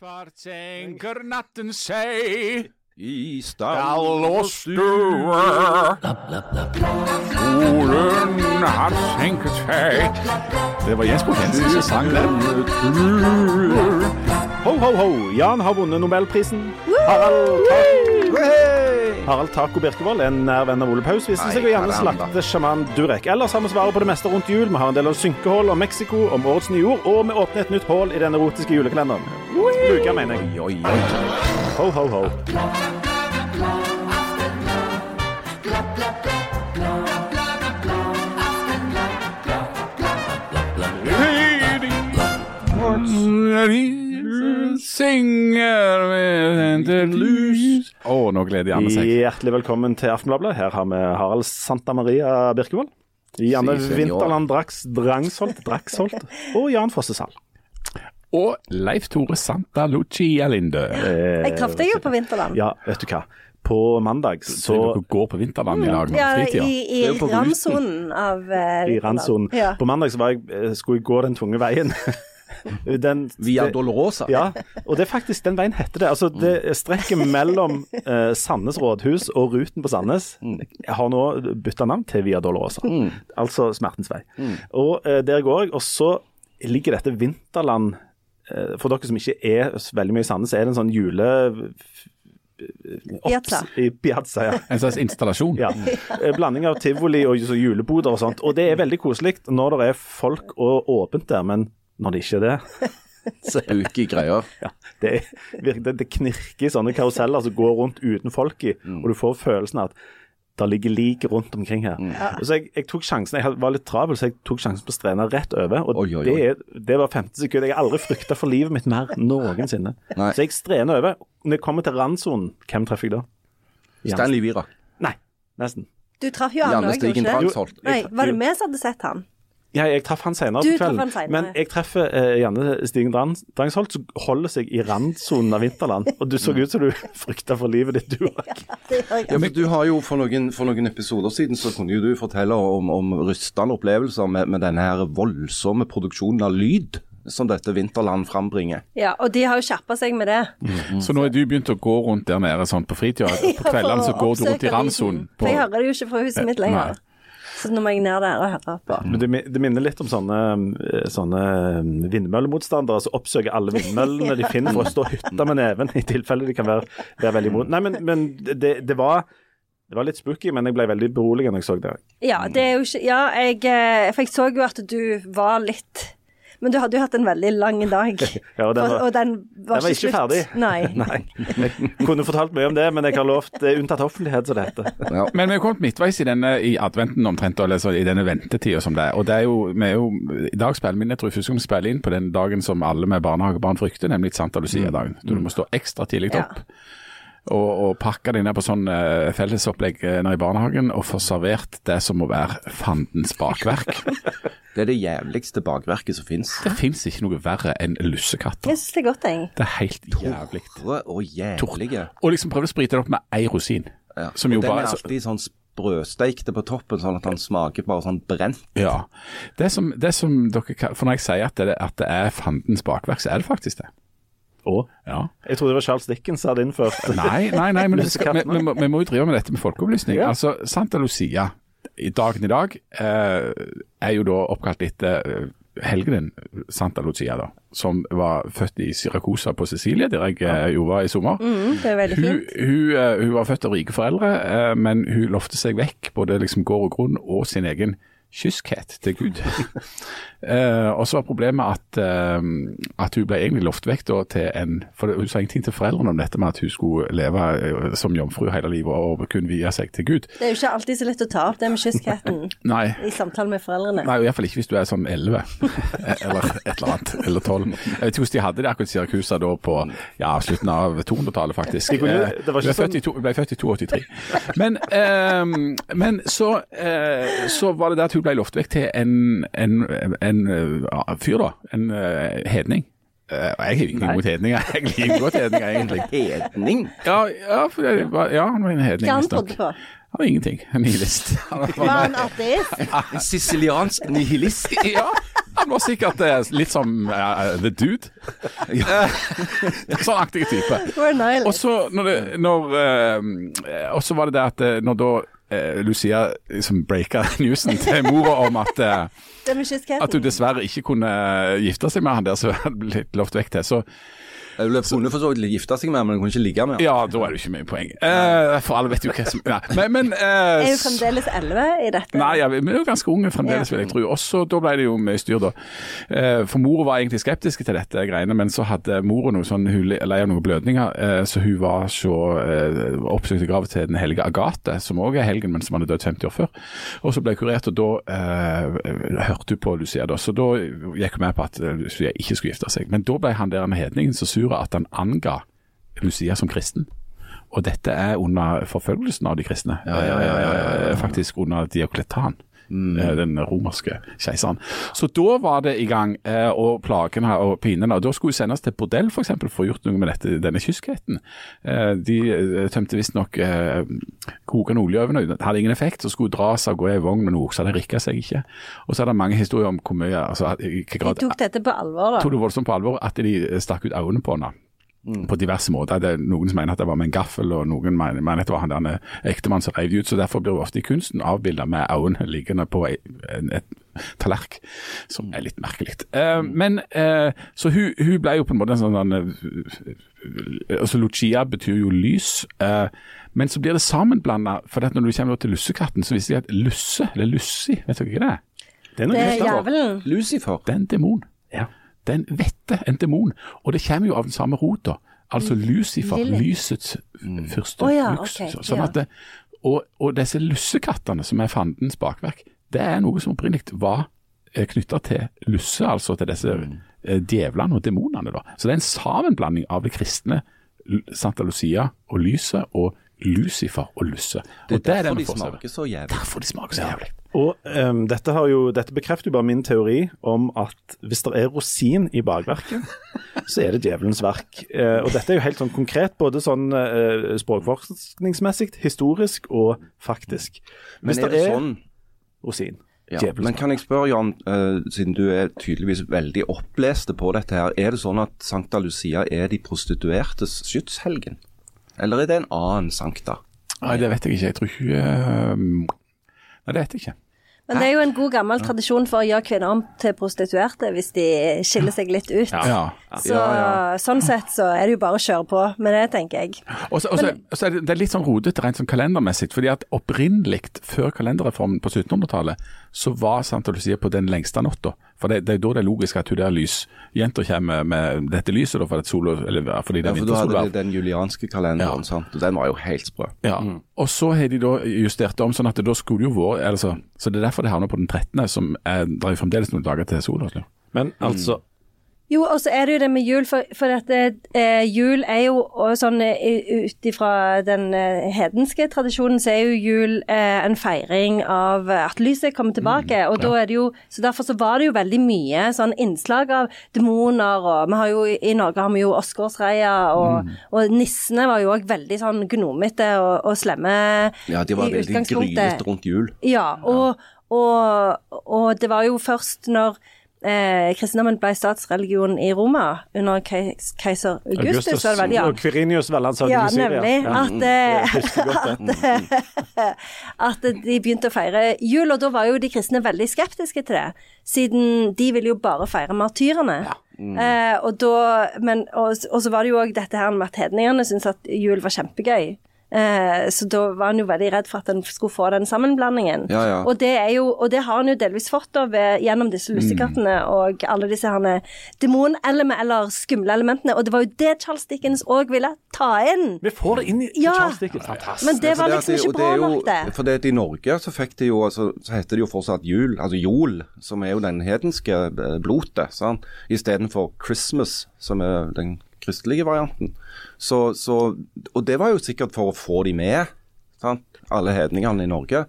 svart senker natten seg. I stall og stue. Solen har senket seg. Det var Jens Potensen som sang den. Ho, ho, ho. Jan har vunnet Nobelprisen. Harald, Ta Harald Taco Birkevold, en nær venn av Ole Paus, viste seg å gjerne er slakte sjaman Durek. Ellers har vi svaret på det meste rundt jul. Vi har en del om synkehull, om Mexico, om årets nye ord, og vi åpner et nytt hull i den erotiske julekalenderen. Luka, mener jeg. Ho, ho, ho. Synger med en lus Å, nå gleder Janne seg. Hjertelig velkommen til Aftenbladet. Her har vi Harald Santa Maria Birkevold. Janne Si. Vinterland Drax Drangsholt, Draxholt og Jan Fossesal. Og Leif Tore Santa Lucia Linde. Jeg traff deg jo på Vinterland. Ja, vet du hva. På mandag Så dere går på vinterland i dag? Ja, i, i randsonen av uh, i randsonen. Ja. På mandag så var jeg, eh, skulle jeg gå den tunge veien. Den, Via det- Dolorosa. Ja, og det er faktisk den veien heter det. Altså det strekket mellom eh, Sandnes rådhus og Ruten på Sandnes Jeg har nå bytta navn til Via Dolorosa. Altså Smertens vei. Og eh, der går jeg, og så ligger dette Vinterland eh, For dere som ikke er veldig mye i Sandnes, er det en sånn jule... Piazza. I Piazza, ja. En slags installasjon? Ja. Eh, Blanding av tivoli og juleboder og sånt. Og det er veldig koselig når det er folk og åpent der, men når det ikke er det Spooky greier. ja, det, virker- det, det knirker i sånne karuseller som går rundt uten folk i, Mm. og du får følelsen av at det ligger lik rundt omkring her. Og så jeg, jeg tok sjansen, jeg var litt travel, så jeg tok sjansen på Strena rett over. Og Oi, oi, oi. Det, det var 50 sekunder. Jeg har aldri frykta for livet mitt mer noensinne. Nei. Så jeg strener over. Når jeg kommer til randsonen, hvem treffer jeg da? Jan- Stanley Virak. Nei, nesten. Du traff jo han òg, ikke? Drangsholt. Nei, var det vi som hadde sett han? Ja, jeg traff han senere Du på kvelden. han senere. Men jeg treffer eh, Janne Stigen Drangsholt, som holder seg i randsonen av Vinterland. Og du så ut som du frykta for livet ditt, du òg. Ja, men du har jo For noen, for noen episoder siden så kunne jo du fortelle om, om rystende opplevelser med, med denne her voldsomme produksjonen av lyd som dette Vinterland frambringer. Ja, og de har jo skjerpa seg med det. Så nå er du begynt å gå rundt der nede sånn på fritida? På kveldene så går du rundt i randsonen? For jeg hører det jo ikke fra huset mitt lenger. Så nå må jeg ned der og høre på. Men det, det minner litt om sånne, eh, sånne vindmøllemotstandere som oppsøker alle vindmøllene de finner for å stå og hytte med neven i tilfelle de kan være, være veldig imot. Nei, men, men det, det, var, det var litt spooky, men jeg ble veldig beroliget når jeg så det. Ja, det er jo ikke Ja, jeg eh, For jeg så jo at du var litt Men du hadde jo hatt en veldig lang dag. Ja, og den var- og, den var, Den var ikke slutt. ferdig. Nei. Nei. Jeg kunne fortalt mye om det, men jeg har lovt det er unntatt offentlighet, som det heter. Ja. Men vi er kommet midtveis i denne i adventen omtrent, eller så i denne ventetida som det er. Og det er jo, vi er jo I dag spiller vi inn, jeg tror første gang vi spiller inn på den dagen som alle med barnehagebarn frykter, nemlig Santa Lucia-dagen. Du må stå ekstra tidlig Ja. Og, og pakke det inn på sånn uh, fellesopplegg eh, nede i barnehagen og få servert det som må være fandens bakverk. Det er det jævligste bakverket som fins. Det fins ikke noe verre enn lussekatter. Jeg syns det er godt, jeg. Det er helt jævlig. Og jævlige. Og liksom prøve å sprite det opp med ei rosin. Ja. Som jo den bare- er alltid sånn brødsteikte på toppen, sånn at han smaker bare sånn brent. Ja. Det som, det som dere For når jeg sier at det, at det er fandens bakverk, så er det faktisk det. Og Ja. jeg trodde det var Charles Dickens som hadde innført Nei, nei, nei, men vi, skal, vi, vi, må, vi må jo drive med dette med folkeopplysning. Ja. Altså, Santa Lucia, i dagen i dag, eh, er jo da oppkalt etter eh, helgenen Santa Lucia, da, som var født i Syracusa på Sicilia, der jeg ja. jo var i sommer. Mm, det er veldig Hun, fint. hun, eh, hun var født av rike foreldre, eh, men hun lovte seg vekk både liksom gård og grunn og sin egen kyskhet til Gud. uh, og så var problemet at, uh, at hun ble egentlig lovt vekk da, til en For hun sa ingenting til foreldrene om dette med at hun skulle leve eh, som jomfru hele livet og kun vie seg til Gud. Det er jo ikke alltid så lett å ta opp det med kyskheten Nei. i samtale med foreldrene. Nei, Iallfall ikke hvis du er sånn 11 eller et eller annet. Eller 12. Jeg vet ikke hvordan de hadde det akkurat i Syrakusa da på ja, slutten av 200-tallet, faktisk. Hun ble i ble født i 82. Men, uh, men så, eh, så var det det at hun ble lovt vekk til en, en, en en fyr, da. En eh, hedning. Eh, jeg har ingenting mot hedninger. Jeg liker godt hedninger, egentlig. Hedning? Ja, ja, for det var, ja han var en hedning. Hva han visstnok. trodde på? Han var ingenting. En nihilist. Han var- Var han ateist? Siciliansk nihilist? Ja, han han var sikkert eh, litt som uh, The Dude. Sånn aktig type. Og så når det, når, uh, var det det at når da eh, Lucia liksom breaka newsen til mora om at, eh, at hun dessverre ikke kunne gifte seg med han der som hadde blitt lovt vekk til, så Hun kunne for så vidt gifte seg med men hun kunne ikke ligge med ham. ja, da er det ikke mye poeng. Eh, for alle vet jo hva som Nei, men, men eh, er hun fremdeles elleve i dette. Nei, ja, vi er jo ganske unge fremdeles, Ja. vil jeg tro. Også da ble det jo mye styr, da. Eh, For mor var egentlig skeptisk til dette greiene, men så hadde mora noe sånn, hun le- lei av noen blødninger, eh, så hun var så eh, oppsøkte grav til den hellige Agathe, som også er helgen, men som hadde dødd 50 år før. Og så ble hun kurert, og da eh, hørte hun på Lucia, da. Så da gikk hun med på at Lucia ikke skulle gifte seg. Men da ble han der med hedningen så sur at han anga Lucia som kristen. Og dette er under forfølgelsen av de kristne. ja, ja, ja, ja, ja. Eh, Faktisk under Diokletan. Eh, Den romerske keiseren. Så da var det i gang, eh, og plagene og pinene. og Da skulle hun sendes til bordell for, eksempel, for å gjort noe med dette, denne kyskheten. Eh, De tømte visstnok eh, kokende olje over henne. Det hadde ingen effekt. Så skulle hun dras av gårde i vogn med noe, så det rikka seg ikke. Og så er det mange historier om hvor mye altså, i grad, De tok dette på alvor, da. tok det voldsomt på alvor at de stakk ut øynene på henne. På diverse måter. Det er noen som mener at det var med en gaffel, og noen mener, mener at det var han der ektemann som reiv ut. så Derfor blir hun ofte i kunsten avbilda med øynene liggende på en, et tallerk, som er litt merkelig. Eh, men uh, Så hun, hun ble jo på en måte en sånn eh, altså Lucia betyr jo lys. eh, men så blir det sammenblanda. For at når du kommer til lussekatten, så viser de at lusse, eller lussi, vet dere hva det er? Det er Det er jævelen. Lucifer. Det er en demon. Det er en vette, en demon. Og det kommer jo av den samme rota. Altså Lucifer, Lille. lysets første oh, ja, lux. ok, sånn at det, og, og disse lussekattene som er fandens bakverk, det er noe som opprinnelig var knytta til lusse, altså til disse mm. djevlene og demonene. da. Så det er en sammenblanding av det kristne Santa Lucia og lyset og Lucifer og lusse. Det Og det er er det derfor de smaker så jævlig. Derfor de smaker så jævlig. Og um, dette, har jo, dette bekrefter jo bare min teori om at hvis det er rosin i bakverket, så er det djevelens verk. Uh, og dette er jo helt sånn konkret, både sånn uh, språkforskningsmessig, historisk og faktisk. Men er det sånn rosin, ja, djevelens Men kan jeg spørre, Jan, uh, siden du er tydeligvis veldig oppleste på dette her, er det sånn at Sankta Lucia er de prostituertes skytshelgen? Eller er det en annen sankta? Nei, det vet jeg ikke. Jeg tror ikke eh, Nei, det vet jeg ikke. Men det er jo en god gammel tradisjon for å gjøre kvinner om til prostituerte hvis de skiller seg litt ut. Ja. Så sånn sett så er det jo bare å kjøre på med det, tenker jeg. Og så, og så, og så er det, det er litt sånn rodete rent sånn kalendermessig. fordi at Opprinnelig, før kalenderreformen på 1700-tallet, så var Santa Lucia på den lengste natta. For det, det er da det er logisk at hun der lysjenta kommer med dette lyset, da, for at sola, eller fordi det er Ja, for da hadde de den julianske kalenderen, sant? og den var jo helt sprø. Ja. Og så har de da justert om sånn at det da skulle jo vært altså, Så det er derfor det havner på den 13., som er, det er jo fremdeles noen dager til sola. altså. Men altså, Jo, og så er det jo det med jul, for, for at eh, jul er jo sånn eh, ut ifra den eh, hedenske tradisjonen, så er jo jul eh, en feiring av at lyset kommer tilbake. og da er det jo, så Derfor så var det jo veldig mye sånn innslag av demoner, og vi har jo i Norge har vi jo Åsgårdsreia, og, og nissene var jo òg veldig sånn gnomete og, og slemme Ja, de var veldig utgangspunktet. rundt jul. Ja, og, og, og det var jo først når eh, kristendommen ble statsreligion i Roma, under keis, keiser Augustus, var det vel, ja. og Quirinius Vellandshagen Ja, i Syria. nemlig. Ja. At, eh, at, at de begynte å feire jul, og da var jo de kristne veldig skeptiske til det. Siden de ville jo bare feire martyrene. Eh, og, da, men, og, og så var det jo òg dette her med at hedningene syntes at jul var kjempegøy. Eh, så da var han jo veldig redd for at han skulle få den sammenblandingen. Ja, ja. Og, det er jo, og det har han jo delvis fått da ved, gjennom disse lussekattene og alle disse demonelementene eller skumle elementene. Og det var jo det Charles Dickens òg ville ta inn. Vi får det inn i Ja. Charles Dickens. Fantastisk. Men det var liksom det- ikke bra er jo- nok, det. For det at i Norge så fikk det jo, altså, så heter det jo fortsatt jul, altså jol, som er jo den hedenske eh, blotet, sant? istedenfor Christmas, som er den kristelige varianten. Så, så, og det var jo sikkert for å få de med, sant? alle hedningene i Norge,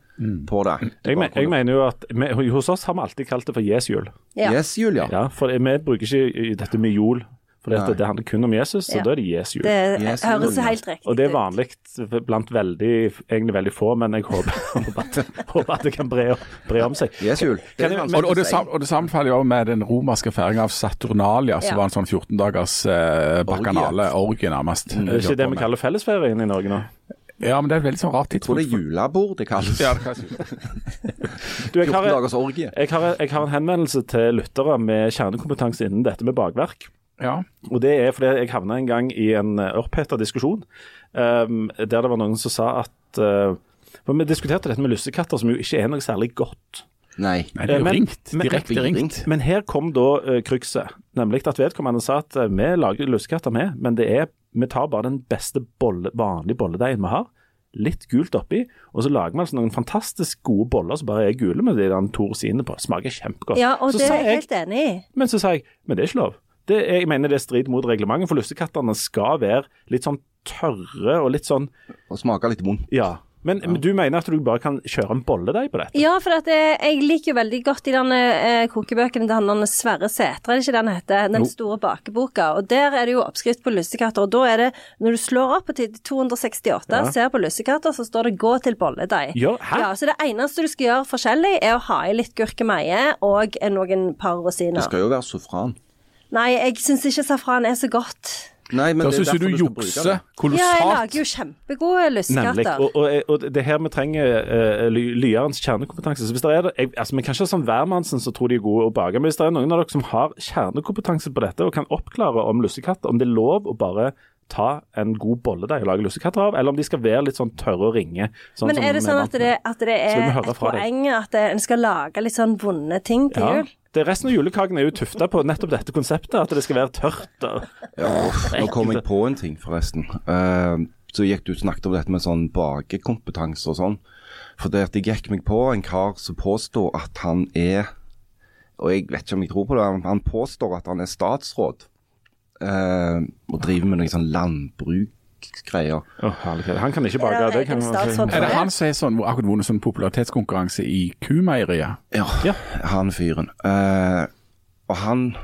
på det. Jeg, men, jeg mener jo at vi, Hos oss har vi alltid kalt det for Jesjul. Ja. Yes, Julia. Ja, for vi bruker ikke dette med jol For det, det handler kun om Jesus, så Ja. da er det Jesu jul. Det Yes, høres helt riktig ut. Og det er vanlig blant veldig, egentlig veldig få, men jeg håper, håper, at, håper at det kan bre, bre om seg. Jesu jul. Det vanskelig Og, og, det, sam, og det sammenfaller jo med den romerske feiringa av Saturnalia, som Ja. var en sånn 14 dagers eh, bakanale orgie, nærmest. Er ikke det vi kaller fellesferien i Norge nå? Ja, men det er et veldig sånn rart tidspunkt. Jeg tror det er julebord det kalles. Ja, det kan. Du, jeg 14 har, dagers orgie. jeg, har, jeg har en henvendelse til lyttere med kjernekompetanse innen dette med bakverk. Ja. Og det er fordi jeg havna en gang i en uh, oppheta diskusjon um, der det var noen som sa at uh, for Vi diskuterte dette med lussekatter, som jo ikke er noe særlig godt. Nei. Nei, det er jo Men- ringt. men- Direkte ringt. Men her kom da uh, krykset. Nemlig at vedkommende sa at uh, vi lager lussekatter med, men det er, vi tar bare den beste bolle, vanlige bolledeigen vi har. Litt gult oppi, og så lager vi altså noen fantastisk gode boller som bare er gule med de der sine på. Smaker kjempegodt. Ja, og så det er jeg, helt enig i. men så sa jeg men det er ikke lov. Det er, jeg mener det er strid mot reglementet, for lussekattene skal være litt sånn tørre og litt sånn Og smake litt vondt. Ja. Men men du mener at du bare kan kjøre en bolledeig på dette? Ja, for at jeg, jeg liker jo veldig godt i denne eh, kokebøkene til han Sverre Sætre, er det ikke den heter? Den no. store bakeboka. Og der er det jo oppskrift på lussekatter. Og da er det, når du slår opp på til 268, Ja. ser på lussekatter, så står det 'gå til bolledeig'. Ja, hæ? Ja, så det eneste du skal gjøre forskjellig, er å ha i litt gurkemeie og noen par rosiner. Det skal jo være safran. Nei, jeg syns ikke safran er så godt. Nei, men Da det syns du jukser kolossalt. Ja, jeg lager jo kjempegode Nemlig. lussekatter. Og, og, og det er her vi trenger uh, lyerens kjernekompetanse. Så hvis det er det, jeg, altså Vi kan ikke ha sånn hvermannsen som tror de er gode å bake, men hvis det er noen av dere som har kjernekompetanse på dette og kan oppklare om lussekatter, om det er lov å bare ta en god bolledeig og lage lussekatter av, eller om de skal være litt sånn tørre og ringe. Sånn Men er det sånn at det, at det må er et poeng deg. at eh, en skal lage litt sånn vonde ting til ja, jul? det Resten av julekaken er jo tufta på nettopp dette konseptet, at det skal være tørt. Og, Ja, nå kom jeg på en ting, forresten. Uh, så gikk du og snakket om dette med sånn bakekompetanse og sånn. For det at jeg gikk meg på en kar som påstår at han er Og jeg vet ikke om jeg tror på det, men han påstår at han er statsråd. Eh, og driver med noe sånn. Å, herlighet. Han kan ikke bake. det kan statsråd? Er det han som er sånn, akkurat vunnet sånn popularitetskonkurranse i Kumeieriet? Ja, Ja. han fyren. Uh, og han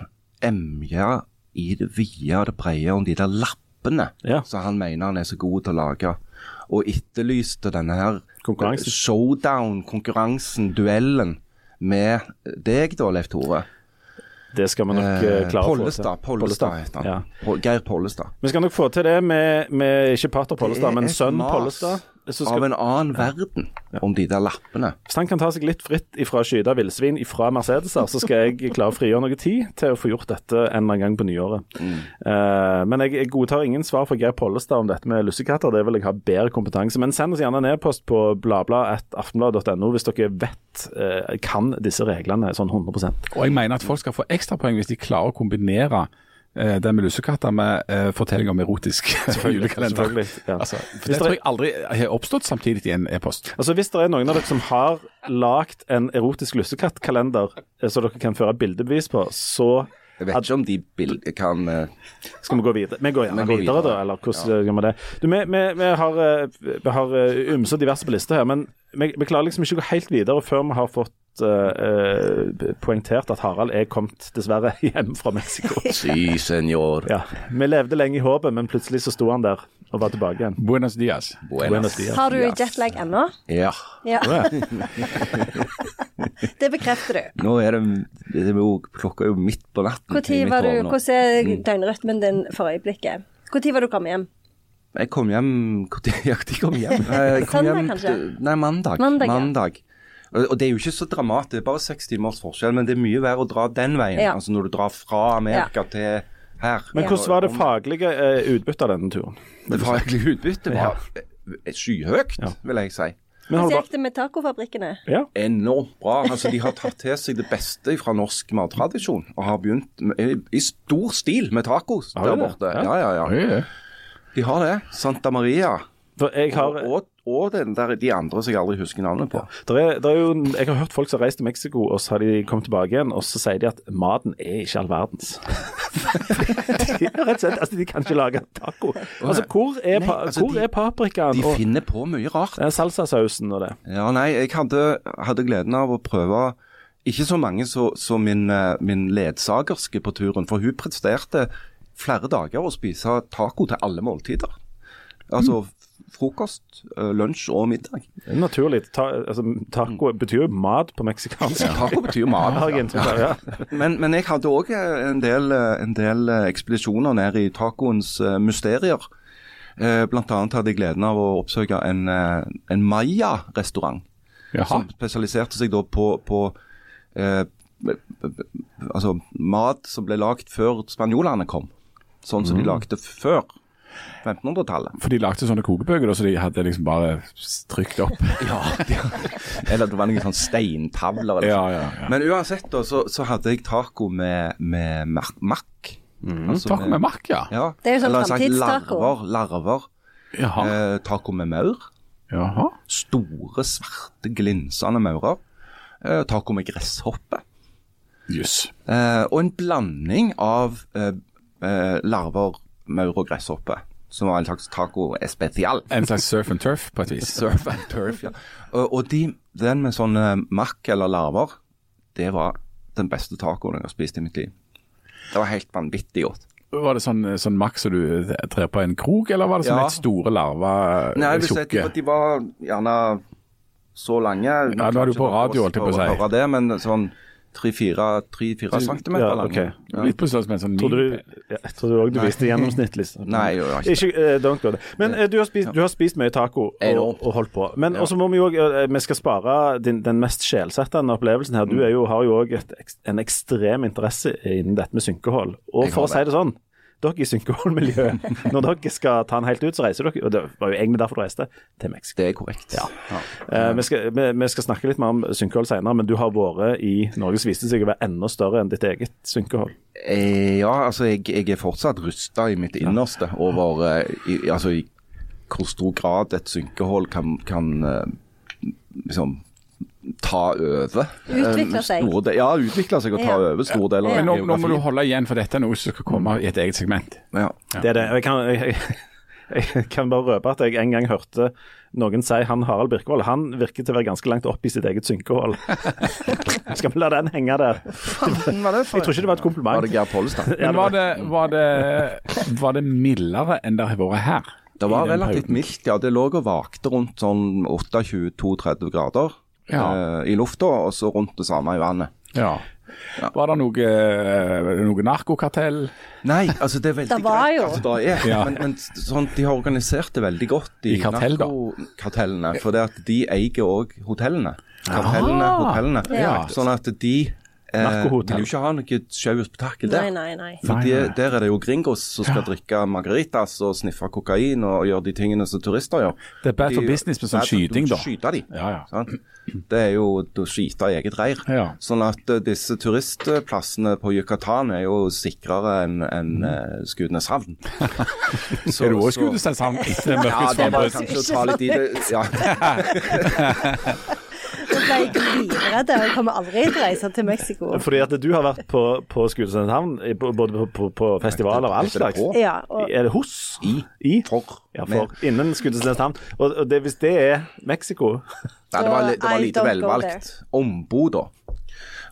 emja i det vide og det brede om de der lappene Ja. som han mener han er så god til å lage. Og etterlyste denne her showdown-konkurransen, duellen, med deg da, Leif Tore. Det skal vi nok eh, Eh, klare å få til. Pollestad, Pollestad heter han. Ja. Geir Pollestad. Vi skal nok få til det med, med ikke pater Pollestad, men sønn Pollestad. Så Av en annen verden om de der lappene. hvis han kan ta seg litt fritt ifra å skyte villsvin ifra Mercedeser, så skal jeg klare å frigjøre noe tid til å få gjort dette en eller annen gang på nyåret. Eh, men jeg, jeg godtar ingen svar fra Geir Pollestad om dette med lussekatter. Det vil jeg ha bedre kompetanse. Men send oss gjerne en e-post på bladblad.aftenblad.no hvis dere vet, uh, kan disse reglene sånn 100% Og jeg mener at folk skal få ekstrapoeng hvis de klarer å kombinere det med lussekatter med eh, fortelling om erotisk julekalender. ja. Altså, for det tror jeg aldri har oppstått samtidig i en e-post. Altså Hvis det er noen av dere som har lagd en erotisk lussekattkalender som så dere kan føre bildebevis på, så Jeg vet ikke om de kan eh, skal vi gå videre. Vi går gjerne Vi går videre, videre. da, eller hvordan gjør vi det? Du, vi, vi, vi har, eh, vi har eh, ymse og diverse på lista her, men vi, vi klarer liksom ikke å gå helt videre før vi har fått eh, poengtert at Harald er kommet dessverre hjem fra Mexico. Si, senor. Ja, Vi levde lenge i håpet, men plutselig så sto han der og var tilbake igjen. Buenos dias. Buenos dias. Har du jetlag ennå? Ja. Ja. det bekrefter du. Nå er det, det er jo, klokka er jo midt på natten. Hvor tid var du, nå. hvordan er døgnrytmen din for øyeblikket? Når var du kommet hjem? Jeg kom hjem Når kom hjem? Jeg kom Søndag, hjem kanskje? Nei, mandag. Mandag, ja. Og det er jo ikke så dramatisk, det er bare seks timers forskjell, men det er mye verre å dra den veien. Ja. Altså når du drar fra Amerika til her. Men hvordan var det faglige eh, utbyttet av denne turen? Det faglige utbyttet var eh, skyhøyt, Ja. vil jeg si. Hvordan du gikk det med tacofabrikkene? ja, Enormt bra. Altså, de har tatt til seg det beste fra norsk mattradisjon og har begynt med, i, stor stil med tacos der borte. Ja. Ja, ja, ja. De har det. Santa Maria. for jeg har Og, og, og den der, de andre som jeg aldri husker navnet på. Der er, der er jo, jeg har hørt folk som har reist til Mexico, og så har de kommet tilbake igjen, og så sier de at maten er ikke all verdens. de, rett og slett, altså, de kan ikke lage taco. Altså, hvor er, Nei, pa, altså, hvor de- er paprikaen De finner på mye rart. salsasausen og det? Ja, nei, jeg hadde, hadde gleden av å prøve ikke så mange som min, eh, min ledsagerske på turen, for hun presterte flere dager å spise taco til alle måltider. Altså frokost, eh, lunsj og middag. Naturlig. Ta, altså, taco betyr jo mat på meksikansk. Taco betyr mat. Ja. ja. Men, men jeg hadde òg en, del, eh, en del eh, ekspedisjoner ned i tacoens mysterier. Eh, Blant annet hadde jeg gleden av å oppsøke en, en maya-restaurant. Som spesialiserte seg da på, på eh, altså mat som ble lagd før spanjolene kom. Sånn som de lagde før 1500-tallet. For de lagde sånne kokebøker, så de hadde liksom bare trykt opp. Ja, Eller det var noen sånne steintavler. Eller Ja, sånn. ja, ja. Men uansett da, så, så hadde jeg taco med, med mak- makk. Altså Taco med makk, ja. Ja. Det er jo sånn framtidstaco. Larver. larver. Jaha. Eh, taco med maur. Jaha. Store, svarte, glinsende maurer. Eh, taco med gresshoppe. Yes. Eh, og en blanding av eh, eh, larver, maur og gresshoppe. Som var en slags taco especial. En slags surf and turf, på et vis. Surf and turf, ja. Og, og de, den med sånne makk eller larver, det var den beste tacoen jeg har spist i mitt liv. Det var helt vanvittig godt. Var det sånn, sånn makk som du trer på en krok, eller var det sånn Ja. et store larver, Nei, jeg vil si at de, de var gjerne så lange. Ja, nå er du på radio, holdt jeg på å si. Det, men sånn 3-4 centimeter Ja, lange. ok. Ja. Litt på størrelse med en sånn Trodde du, ja, jeg trodde òg du viste gjennomsnittlig. Nei, jeg gjør ikke Ikke, uh, don't go there. Men uh, du, har spist, du har spist mye taco og, og holdt på. Men også må vi jo uh, Vi skal spare din, den mest sjelsettende opplevelsen her. Mm. Du er jo, har jo òg en ekstrem interesse innen dette med synkehold. Og Jeg for å si det sånn dere i synkeholdmiljøet, når dere skal ta den helt ut, så reiser dere Og det var jo egentlig derfor du reiste til Mexico. Det er korrekt. Ja. Eh, vi, skal, vi, vi skal snakke litt mer om synkehold senere, men du har vært i Norges viste seg å være enda større enn ditt eget synkehold. Eh, ja, altså jeg, jeg er fortsatt rusta i mitt innerste over uh, i, altså i hvor stor grad et synkehold kan, kan uh, liksom ta over. Utvikle eh, seg. Store ja, utvikle seg og ta Ja. over store deler ja. av nå, nå må du holde igjen, for dette er noe som skal komme i et eget segment. Ja. Det er det. Jeg kan, jeg, jeg, jeg kan bare røpe at jeg en gang hørte noen si han Harald Birkevold han virker til å være ganske langt opp i sitt eget synkehold. Skal vi la den henge der? Faen, var det for Jeg tror ikke det var et kompliment. Var det Geir Pollestad? Ja, Men var det, var det, var det mildere enn det har vært her? Det var relativt mildt, ja. Det lå og vakte rundt sånn 28-32 grader Ja. eh, i lufta, og så rundt det samme i vannet. Ja. Var det noe, eh, noe narkokartell? Nei, altså det er veldig Det var greit jo. at det er. Ja. Men, men sånn, de har organisert det veldig godt, de I kartell, narkokartellene. For det at de eier òg hotellene. Kartellene, Ah. hotellene. Ja. Sånn at de Narkohotell. vil jo ikke ha noe sjau spetakkel der. nei, nei. For Nei, de, nei. der er det jo gringos som skal drikke margaritas og sniffe kokain og gjøre de tingene som turister gjør. Det er bad for De- business med sånn skyting, da. Du skyter Skyte de. Ja, ja. Sånn? Det er jo å skyte i eget reir. Ja. Sånn at eh, disse turistplassene på Yucatan er jo sikrere enn en, eh, Skudeneshavn. Er du òg etter Ja, det var kanskje å ta litt i det. Ja. Ble jeg livredd. Jeg kommer aldri til å reise til Mexico. Fordi at du har vært på, på Skudeneshavn, både på, på, på festivaler og all slags. Ja, og Er det hos? I. I? For. Ja, for. Innen Skudeneshavn. Og, og det, hvis det er Mexico Nei, det var, det var lite velvalgt. Ombo, da.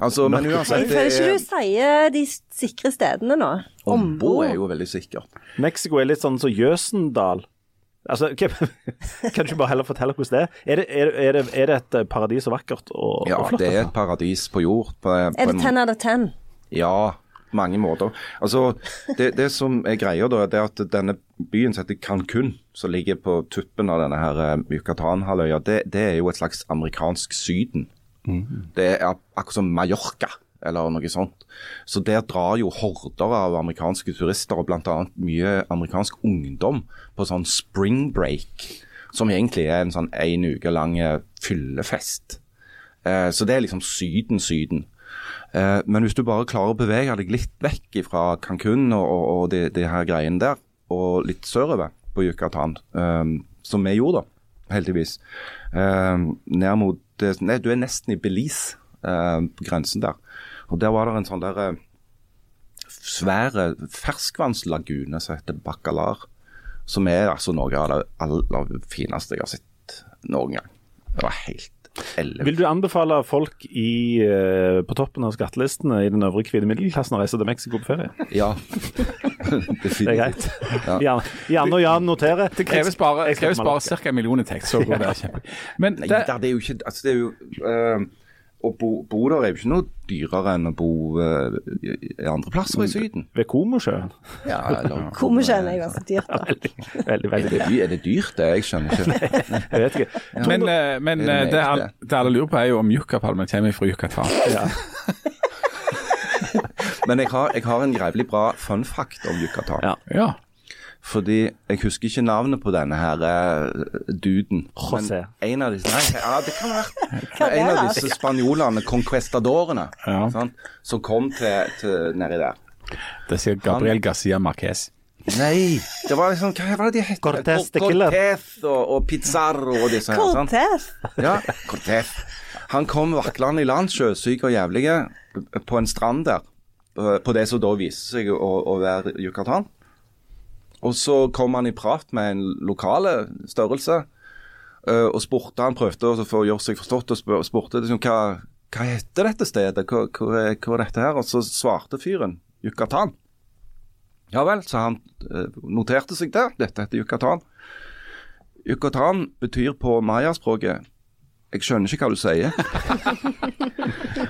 Altså, men Jeg føler ikke du sier de sikre stedene nå. Ombo er jo veldig sikkert. Mexico er litt sånn som Jøsendal. Altså, kan du ikke bare heller fortelle hvordan det er? Er det, er, det- er det, er det et eh, paradis og vakkert og, Ja, og flott? det er et paradis på jord. På, Er det ten 10 out of ten? Ja, mange måter. Altså, det, det som er greia da, det er at denne byen som heter Cancún, som ligger på tuppen av denne her eh, Yucatan-halvøya, det, det er jo et slags amerikansk Syden. Det er akkurat som Mallorca, eller noe sånt. Så der drar jo horder av amerikanske turister, og bl.a. mye amerikansk ungdom, på sånn spring break, som egentlig er en sånn en uke lang eh, fyllefest. Eh, så det er liksom Syden-Syden. Eh, men hvis du bare klarer å bevege deg litt vekk fra Cancún og, og, og de, de her greiene der, og litt sørover på Yucatan, eh, som vi gjorde da, heldigvis, eh, ned mot nei, Du er nesten i Belize, eh, på grensen der. Og der var det en sånn der eh, svære ferskvannslagune som heter Bacalar, som er altså noe av det aller fineste jeg har sett noen gang. Det var helt ellevilt. Vil du anbefale folk i, eh, på toppen av skattelistene i den øvre hvite middelklassen å reise til Mexico på ferie? Ja. Det er greit. Jan, Jan og Jan noterer. Det kreves bare, kreves bare ca. en million i tekst, så går det kjempe. Men det, Nei, det er jo ikke altså, det er jo, eh, Å bo, bo der er jo ikke noe dyrere enn å bo uh, i andre plasser i Syden. Ved Komosjøen. Ja, Komosjøen er ganske dyrt, da. Veldig, Er veldig det, dyrt. er det dyrt, det? Jeg skjønner ikke. Jeg vet ikke. men, uh, men Er det eh, det, alle, det alle lurer på, er jo om yuccapalmen kommer fra Yucatan. Ja. Men jeg har, jeg har en grevelig bra fun fact om Yucatan. Ja. Ja. Fordi jeg husker ikke navnet på denne her eh, duden. José. Men en av disse Nei, ja, det kan være En av disse spanjolene, conquestadorene, Ja. sant, som kom til, til nedi der. Det sier Gabriel Garcia Marquez. Nei, det var liksom Hva var det de het? Cortés de Killer. Cortés og, og Pizarro og disse her. sant? Cortez. Ja, Cortés. Han kom vaklende i land, sjøsyk og jævlig, på en strand der. På det som da viste seg å, å være Yucatan. Og så kom han i prat med en lokale størrelse, eh, og spurte Han prøvde å få gjøre seg forstått og spurte liksom, hva, hva heter dette stedet, hva, hva, er, hva, er dette her? Og så svarte fyren Yucatan. Ja vel, så han eh, noterte seg det. Dette heter Yucatan. Yucatan betyr på mayaspråket Jeg skjønner ikke hva du sier.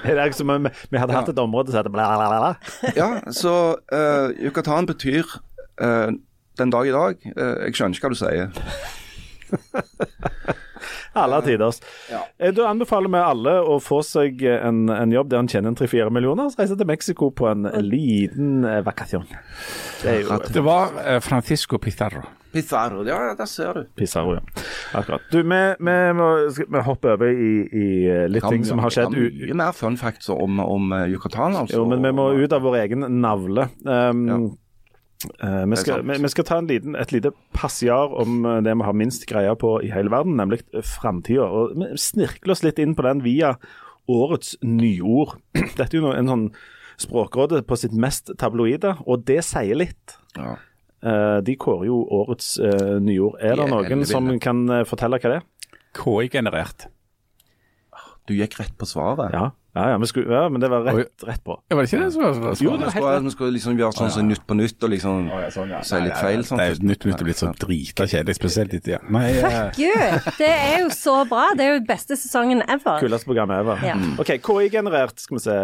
Det er som om vi, hadde hatt et område som heter bla, bla, bla. Ja, så uh, Yucatan betyr eh, den dag i dag eh, Jeg skjønner ikke hva du sier. Alle tiders. Ja. Du anbefaler med alle å få seg en, en jobb der en tjener en tre-fire millioner, så reise til Mexico på en liten eh, vakasjon. Det er jo Det var eh, Francisco Pizarro. Pizarro, ja, der ser du. Pizarro, ja. Akkurat. Du, vi, vi må vi hoppe over i, i litt litt ting som har skjedd. Jeg u- Mye mer fun facts om, om eh, Yucatan, altså. Jo, men vi må ut av vår egen navle. Um, Ja. Eh, vi, skal, vi, vi skal ta en liten, et lite passiar om eh, det vi har minst greie på i hele verden, nemlig framtida. Og vi snirkler oss litt inn på den via årets nyord. Dette er jo en sånn Språkrådet på sitt mest tabloide, og det sier litt. Ja. Eh, de kårer jo årets uh, nyord. Er det noen som kan eh, fortelle hva det er? KI-generert. Du gikk rett på svaret. Ja, ja, ja, men, skulle, ja men det var rett, rett på. Ja, Var det ikke det som var var Jo, det Vi skulle, vi skulle liksom gjøre sånn som Nytt på nytt og liksom si litt feil. Sånn. Det er jo nytt nytt er blitt så drita kjedelig, spesielt i tida. Fuck you! Det er jo så bra. Det er jo beste sesongen ever. Kuleste programmet ever. Ja. OK, KI-generert, skal vi se.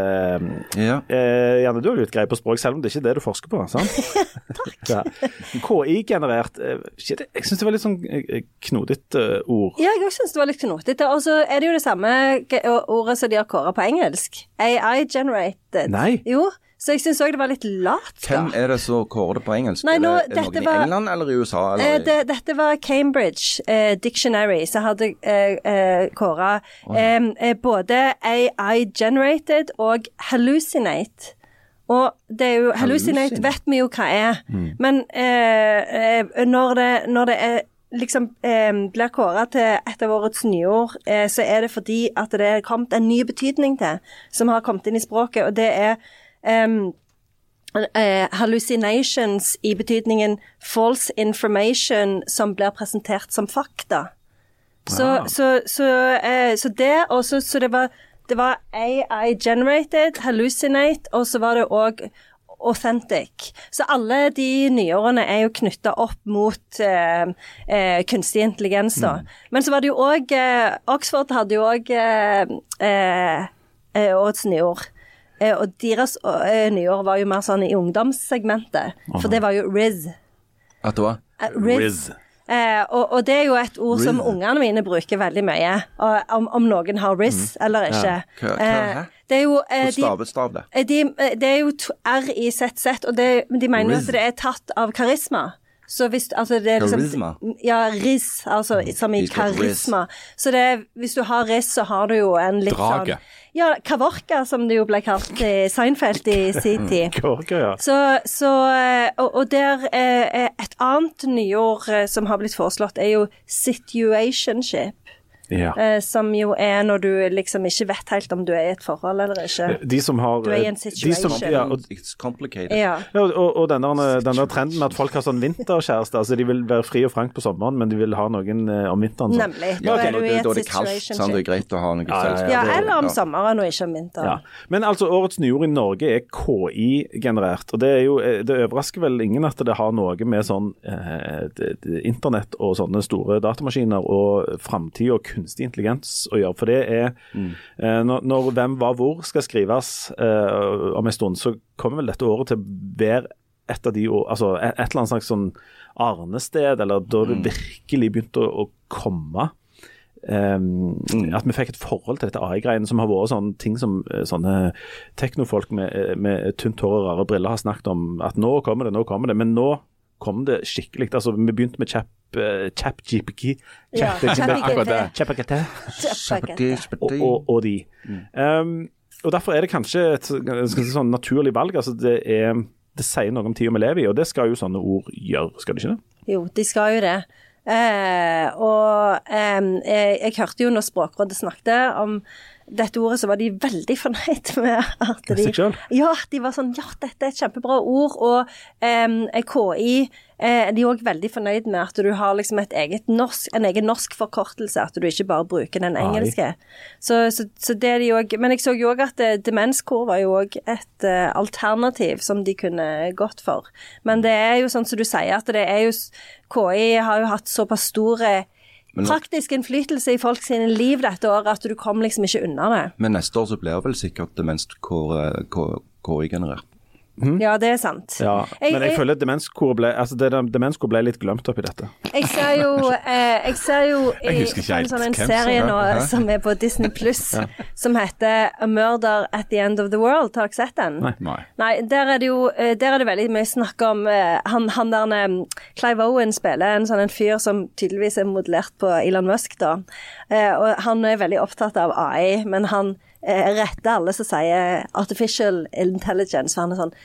Ja. Eh, Janne, du har litt greie på språk, selv om det ikke er det du forsker på. sant? Takk. Ja. KI-generert eh, Jeg syns det var litt sånn knodete eh, ord. Ja, jeg òg syns det var litt knotete. Og så er det jo det samme ordet som de har kåra på engelsk. AI generated. Nei. Jo, så jeg syns òg det var litt latskap. Hvem er det som kårer det på engelsk? Nei, nå- er det, noen var- i England eller i USA? Eller? Eh, det, dette var Cambridge eh, Dictionary som hadde eh, eh, kåra eh, eh, både AI generated og hallucinate. Og det er jo Hallucinate vet vi jo hva er, men eh, eh, når, det, når det er liksom eh, blir kåra til et av årets nyord, eh, så er det fordi at det er kommet en ny betydning til, som har kommet inn i språket, og det er em, eh, hallucinations i betydningen false information som blir presentert som fakta. Så, så, så, eh, så det, og så, så det var det var AI generated, hallucinate, og så var det òg authentic. Så alle de nyårene er jo knytta opp mot eh, eh, kunstig intelligens, da. Men så var det jo òg eh, Oxford hadde jo òg eh, eh, eh, årets. Eh, og deres nyår var jo mer sånn i ungdomssegmentet, for det var jo Riz. At det var Riz. Riz. Eh, og, og det er jo et ord som ungene mine bruker veldig mye, og, om, om noen har Riz eller ikke. Hva- hva det? Eh, det er jo eh, staves det? eh, de, eh, Det er jo R-I-Z-Z, og det, de mener jo at det er tatt av karisma. Så hvis altså det er liksom, Karisma? Ja, ris, altså som i karisma. Så det er, hvis du har ris, så har du jo en litt Drage. sånn Ja, kavorka, som det jo ble kalt i Seinfeld i sin tid. Kavorka, ja. Så, så eh, og, og der er Et annet nyord eh, som har blitt foreslått, er jo situationship. Ja. eh, som jo er når du liksom ikke vet helt om du er i et forhold eller ikke. De som har Du er i en de som, situation. ja, og, It's complicated. Ja. ja, og, og denne, denne, trenden med at folk har sånn vinterkjæreste. Altså de vil være fri og frank på sommeren, men de vil ha noen eh, om vinteren. Så. Nemlig. Ja, Da ok, er du i et da er det? Det er greit å ha noe Ja, ja, ja. det- eller om Ja. sommeren og ikke om vinteren. Ja. Men altså, årets nyord i Norge er KI-generert. Og det, er jo, eh, det overrasker vel ingen at det har noe med sånn eh, det, det, internett og sånne store datamaskiner og framtid og kunstig intelligens å gjøre. For det er mm. når, når Hvem var hvor skal skrives uh, om en stund, så kommer vel dette året til å være et av de altså et, et eller annet slags sånn arnested, eller da det virkelig begynte å, å komme. Um, At vi fikk et forhold til dette AI-greiene, som har vært sånne ting som eh, sånne teknofolk med, eh, med tynt hår og rare briller har snakket om. At nå kommer det, nå kommer det. Men nå kom det skikkelig. Altså, vi begynte med Chap, uh, Chap og, og, de. Um, og Derfor er det kanskje et skal si sånn naturlig valg. altså det, er, det sier noe om tida vi lever i, og det skal jo sånne ord gjøre, skal det ikke det? Jo, de skal jo det. Eh, og eh, jeg, jeg hørte jo når Språkrådet snakket om dette ordet, så var de veldig fornøyd med at de Ja, de var sånn Ja, dette er et kjempebra ord. Og eh, KI eh, de er òg veldig fornøyd med at du har liksom norsk, en egen norsk forkortelse, at du ikke bare bruker den engelske. Så, så, så det de òg Men jeg så jo òg at eh, demenskor var jo òg et eh, alternativ som de kunne gått for. Men det er jo sånn som du sier, at det er jo KI har jo hatt såpass store Praktisk innflytelse i folk sine liv dette året at du kom liksom ikke unna det. Men neste år så blir det vel sikkert demens KI-generert. Ja, det er sant. Ja, men jeg føler demenskor ble, altså demenskor ble litt glemt oppi dette. Jeg ser jo, eh, jeg ser jo i Jeg en, sånn, en serie nå Hæ? som er på Disney Pluss, som heter A Murder at the End of the World. Har dere sett den? Nei. Nei. Nei, der er det jo eh, der er det veldig mye snakk om eh, Han, han der eh, Clive Owen spiller en sånn en fyr som tydeligvis er modellert på Elon Musk, da. Eh, og han er veldig opptatt av AI, men han eh, retter alle som sier artificial intelligence. Han er sånn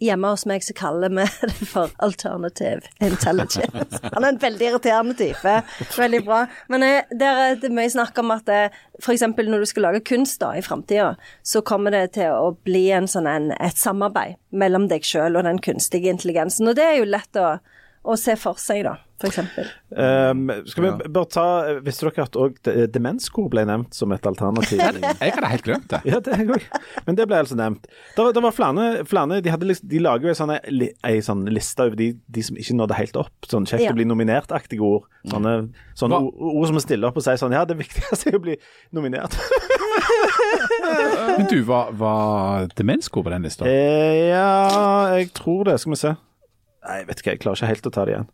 Hjemme hos meg så kaller vi det for alternative intelligence. Han er en veldig irriterende type. Veldig bra. Men eh, der er det mye snakk om at eh, f.eks. når du skal lage kunst da, i framtida, så kommer det til å bli en sånn en, et samarbeid mellom deg sjøl og den kunstige intelligensen. Og det er jo lett å, å se for seg, da, f.eks. Um, skal vi bare ta, Visste dere at òg demenskor ble nevnt som et alternativ? Jeg hadde helt glemt det. Ja, det jeg òg. Men det ble altså nevnt. Det, det var flere, flere de, hadde, de lager jo en sånn, sånn liste over de, de som ikke nådde helt opp. Sånn kjekt Ja. å bli nominert-aktige ord. Sånne, sånne ord, ord som vi stiller opp og sier sånn Ja, det viktigste er å bli nominert. Men du, var, var demenskor på den lista? eh, ja, jeg tror det. Skal vi se. Nei, jeg vet ikke, jeg klarer ikke helt å ta det igjen.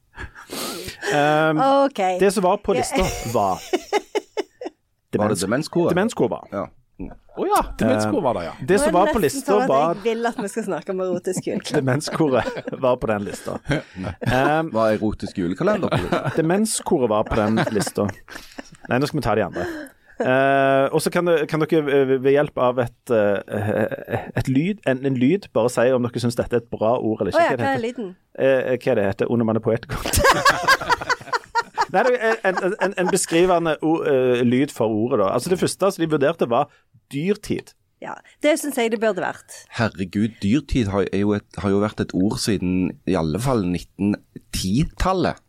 Um, okay. det som var på lista, var Var det demenskoret? Demenskurva. Ja. Å ja, demenskor var det, ja. Det som var på lista, var Jeg vil at vi skal snakke om erotisk julekalender. Demenskoret var på den lista. Um, Var erotisk julekalender på lista? Demenskoret var på den lista. Nei, nå skal vi ta de andre. Eh, og så kan, kan dere eh, ved hjelp av et, eh, et lyd, en, en lyd bare si om dere syns dette er et bra ord eller ikke. ikke. ja, hva hva, er lyden? Eh, hva er det heter Under man er poetikon. Nei, det er en, en, en, en beskrivende o, lyd for ordet, da. Altså Det første som de vurderte, var dyrtid. Ja, det syns jeg det burde vært. Herregud, dyrtid har, er jo et, har jo vært et ord siden i alle fall 1910-tallet.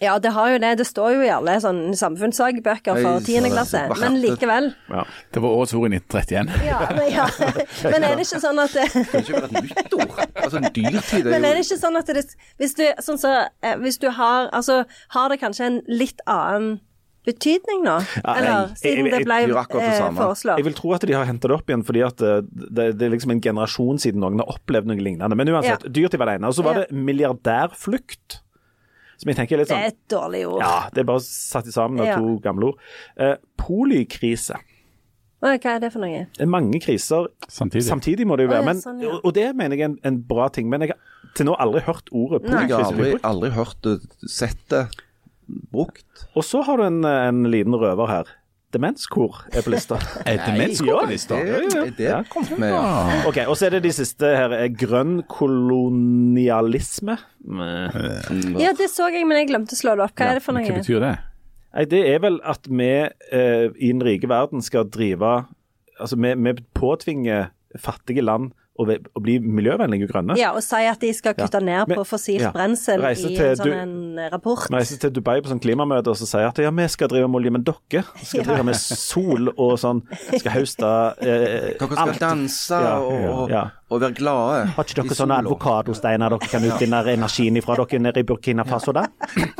Ja, det har jo det. Det står jo i alle sånn samfunnsfagbøker for tiendeklasse, tiende Men likevel. likevel. Det var årets ord i 1931. Ja, men, ja. men er det ikke sånn at det, Det kan ikke være et nytt ord. Altså, dyrtid Men er er det ikke sånn at det Hvis du, sånn så, eh, hvis du har Altså, har det kanskje en litt annen betydning nå? Eller siden det ble eh, foreslått? Jeg vil tro at de har hentet det opp igjen, fordi at eh, det, det er liksom en generasjon siden noen har opplevd noe lignende. Men uansett, Ja. dyrtid var det ene. Og så var det milliardærflukt. Som jeg tenker er litt Det er sånn et dårlig ord. Ja, det er bare satt sammen av Ja. to gamle ord. Eh, polykrise. Hva er det for noe? Mange kriser Samtidig. samtidig, må det jo være. Men, sånn, ja. og, og det mener jeg er en, en bra ting. Men jeg har til nå aldri hørt ordet Jeg har aldri, aldri hørt det sett det brukt. Og så har du en, en liten røver her. Demenskor er på lista. Er demenskor på lista? Det, det, det Ja. kom med, ja. Ok, Og så er det de siste her. er Grønn kolonialisme. Eh, Ja, det så jeg, men jeg glemte å slå det opp. Hva er det for noe? Hva betyr det? Nei, det er vel at vi eh, i den rike verden skal drive Altså, vi, vi påtvinger fattige land å, å bli miljøvennlige og grønne. Ja, og si at de skal kutte ned på fossilt ja. brensel Reise i en sånn du- en rapport. Vi reiser til Dubai på sånn klimamøte og så sier at ja, vi skal drive med olje, men dere skal Ja. drive med sol og sånn. Skal høste eh, Dere skal alt. danse Ja, og, og, ja. og være glade. Har ikke dere sånne avokadosteiner dere kan utvinne energien ifra dere nede i Burkina Faso da?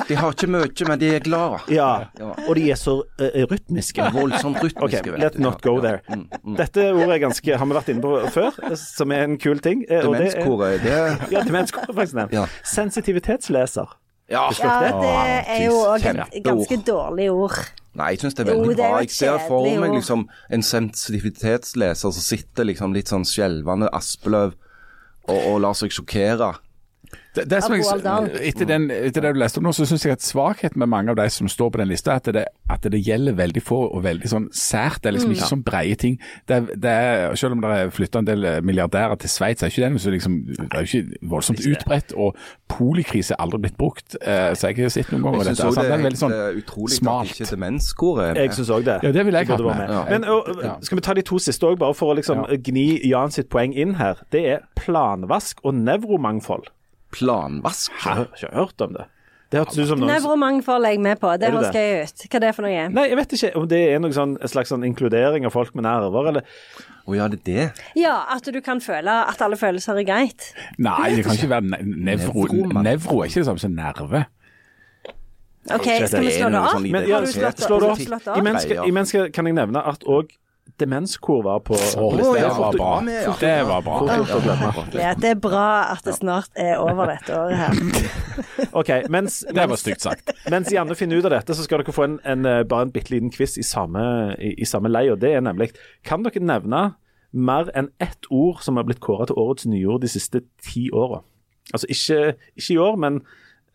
De har ikke mye, men de er glade. Ja, Ja. og de er så uh, rytmiske. Voldsomt rytmiske. Okay, let's not go there. ja. Mm, mm. Dette ordet er ganske, har vi vært inne på før, som er en kul ting. eh, og det er- det Ja, demenskoret faktisk nevnt. Ja. Sensitivitetsleser. Ja, Ja, det er jo òg et ganske dårlig ord. Nei, jeg syns det er Jo, veldig det er bra. Jeg ser for meg liksom en sensitivitetsleser som sitter liksom litt sånn skjelvende Aspeløv og, og lar seg sjokkere. Det, det som jeg, Roald Dahl. etter, den, etter det du leste om nå, så syns jeg at svakheten med mange av de som står på den lista, er at det, at det gjelder veldig få og veldig sånn sært. Det er liksom ikke sånn breie ting. Det, er- det er, selv om det er flytta en del milliardærer til Sveits, er ikke det noe så liksom, det er jo ikke voldsomt utbredt. Og polikrise er aldri blitt brukt, eh, så jeg har sett noen ganger Jeg syns Altså, òg det det er veldig sånn eh, utrolig smalt. at ikke demenskoret er Jeg med. syns òg det. Ja, det vil jeg hatt med. med. Ja. Men og, Skal vi ta de to siste òg, bare for å liksom gni Jan sitt poeng inn her. Det er planvask og nevromangfold. Planvask. Jeg har ikke hørt om det. Det hørtes ut som noe Nevromangfold er jeg med på. Det du høres gøy ut. Hva er det for noe? Nei, jeg vet ikke om det er noe sånn, en slags sånn inkludering av folk med nerver, eller Å ja, det er det. Ja, at du kan føle at alle følelser er greit. Nei, det kan ikke være ne nevro. Nevro er ikke det samme som nerve. OK, skal vi slå det opp? sånn Men ja, slå det opp. slått? Imens, kan jeg nevne at òg demenskor var på på Å, lista. det var bra. Det var bra. Ja, er bra at det snart er over dette året her. OK, mens, Det var stygt sagt. mens Janne finner ut av dette, så skal dere få en, en, eh, bare en bitte liten quiz i samme, i, i samme lei, og det er nemlig Kan dere nevne mer enn ett ord som har blitt kåret til årets nyord de siste ti åra? Altså ikke, ikke i år, men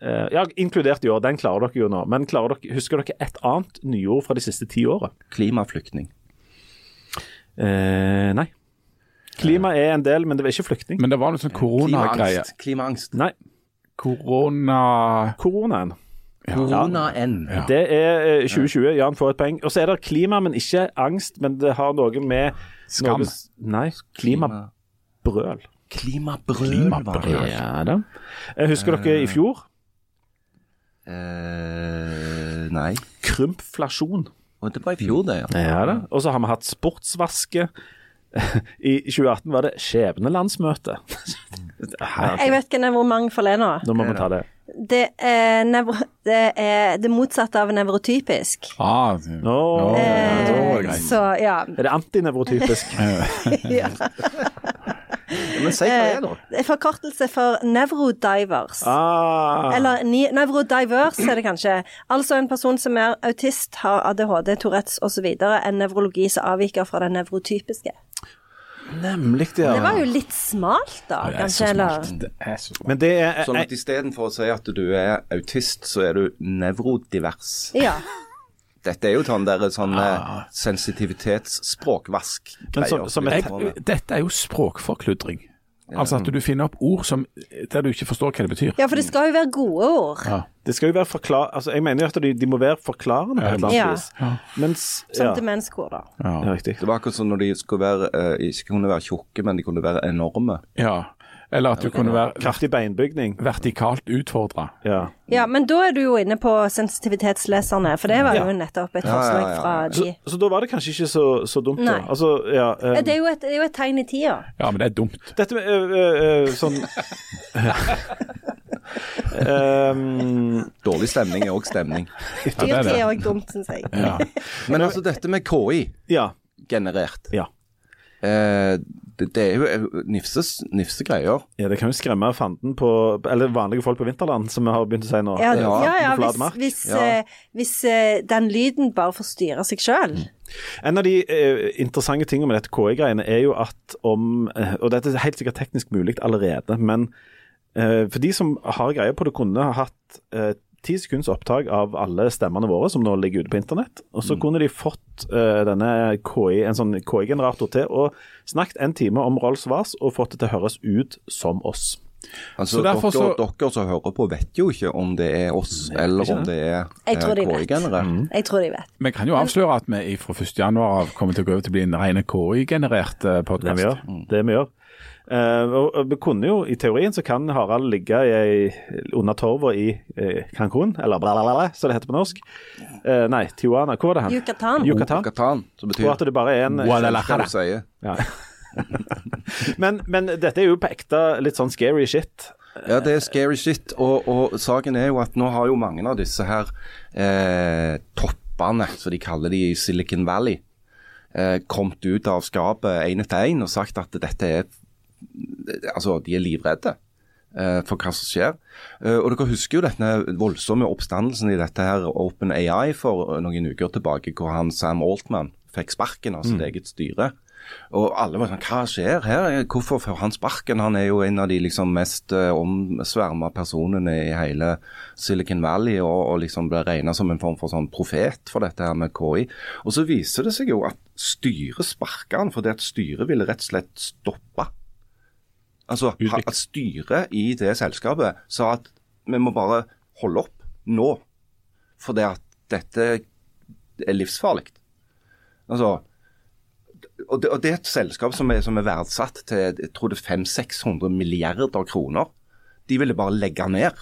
eh, Ja, inkludert i år, den klarer dere jo nå. Men klarer dere, husker dere et annet nyord fra de siste ti åra? Klimaflyktning. Eh, nei. Klima er en del, men det er ikke flyktning. Men det var noe sånn koronagreie. Klimaangst. Klimaangst. Nei. Korona... Koronaen. Korona-N. Ja. Det er eh, 2020. Jan får et poeng. Og så er det klima, men ikke angst. Men det har noe med Skam. Noe, nei, klimabrøl. Klimabrøl. Klimabrøl. var det. Ja da. Eh, Husker dere i fjor? Uh, nei. Krympflasjon. Og det var i fjor, det, ja. Ja da. Og så har vi hatt sportsvaske. I 2018 var det skjebnelandsmøte. Jeg vet ikke nevromangfold er nå. Nå må vi ta det. Det er, nevro, det er det motsatte av nevrotypisk. Ah, Ja, Eh, no, så ja. Er det antinevrotypisk? ja. Men si hva det er, da. Det er forkortelse for nevrodivers. Ah, Eller nevrodivers er det kanskje. Altså en person som er autist, har ADHD, Tourettes osv. En nevrologi som avviker fra den nevrotypiske. nemlig det, ja. Det var jo litt smalt, da, så kanskje? Eller. Det er så smart. Men det er Sånn at istedenfor å si at du er autist, så er du nevrodivers. Ja. Dette er jo sånn der sånn Ah. eh, sensitivitetsspråkvask-greier. Dette er jo språkforkludring. Altså at du finner opp ord som, der du ikke forstår hva det betyr. ja, for det skal jo være gode ord. Ja. Det skal jo være forklar... Altså, jeg mener jo at de, de må være forklarende på et eller annet Ja. Mens Som ja, demenskor, da. ja, Ja. riktig. Det var akkurat som når de skulle være, eh, ikke kunne være tjukke, men de kunne være enorme. ja. Eller at du kunne være Kraftig beinbygning. vertikalt utfordra. Ja. Ja, men da er du jo inne på sensitivitetsleserne, for det var jo nettopp et Ja, ja, forslag ja, fra de. Så, så da var det kanskje ikke så, så dumt, da. Nei. Altså, ja eh, Det er jo et, det er jo et tegn i tida. Ja, men det er dumt. Dette med øh, øh, øh, sånn Ehm, Dårlig stemning er òg stemning. Ja, det er Dyrtid er det. òg dumt, syns jeg. Ja. Men altså, dette med KI Ja. generert, Ja. ja. eh, det, det er jo eh, nifses, nifse greier. ja. Det kan jo skremme fanden på Eller vanlige folk på vinterland, som vi har begynt å si nå. Ja, ja, ja, ja hvis, hvis, Ja. eh, hvis eh, den lyden bare forstyrrer seg sjøl. En av de eh, interessante tingene med dette KI-greiene er jo at om eh, Og dette er helt sikkert teknisk mulig allerede, men eh, for de som har greie på det, kunne ha hatt eh, ti sekunds opptak av alle stemmene våre som nå ligger ute på internett. Og så kunne de fått uh, denne KI, en sånn KI-generator til å snakket en time om Rolls Vars og fått det til å høres ut som oss. Altså, Så dere, så- dere som hører på, vet jo ikke om det er oss, eller om det er eh. KI-generert. Jeg tror de vet. Vi kan jo avsløre at vi fra 1. januar kommer til å gå over til å bli en rene KI-generert Det vi podkast. gjør. Det vi gjør. Eh, og, vi kunne jo, I teorien så kan Harald ligge i, under torva i eh, Cancún, eller blalalala, bla, bla, bla, som det heter på norsk. Uh, nei, Tijuana. Hvor var det han? Yucatan. Yucatan. Som betyr Og at det bare er en sier. ja. men, men dette er jo på ekte litt sånn scary shit. Ja, det er scary shit. Og, og saken er jo at nå har jo mange av disse her eh, toppene, som de kaller de i Silicon Valley, eh, kommet ut av skapet én etter én og sagt at dette er Altså, de er livredde. eh, For hva som skjer. Eh, Og Dere husker jo denne voldsomme oppstandelsen i dette her Open AI for noen uker tilbake, hvor han Sam Altman fikk sparken av sitt eget styre. Og alle var sånn Hva skjer her? Hvorfor får han sparken? Han er jo en av de liksom mest omsverma personene i hele Silicon Valley, og, og liksom ble regna som en form for sånn profet for dette her med KI. Og så viser det seg jo at styret sparka han fordi at styret ville rett og slett stoppe. Altså at styret i det selskapet sa at vi må bare holde opp nå, fordi at dette er livsfarlig. Altså, og det, og det er et selskap som er, som er verdsatt til jeg tror det er 500-600 milliarder kroner. De ville bare legge ned.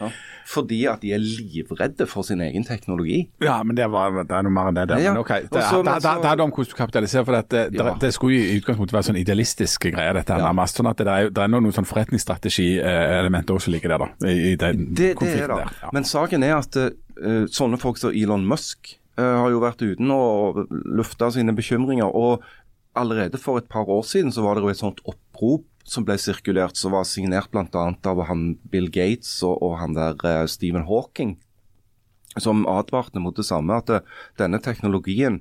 Ja. Fordi at de er livredde for sin egen teknologi. Ja, men det, var, det er noe mer enn det. der. Ja, ja. Men ok, det, Også, det, det, det handler om hvordan du kapitaliserer. for det, det, det skulle i utgangspunktet være sånn idealistiske greier, dette her nærmest. Sånn at det er, det er noen sånn forretningsstrategi-elementer også som ligger der, da. I, den Det, er konflikten der. Men saken er at uh, sånne folk som Elon Musk uh, har jo vært uten å lufte sine bekymringer. og Allerede for et par år siden så var det jo et sånt opprop som ble sirkulert, som var signert bl.a. av han Bill Gates og, og han der uh, Stephen Hawking, som advarte mot det samme, at eh, denne teknologien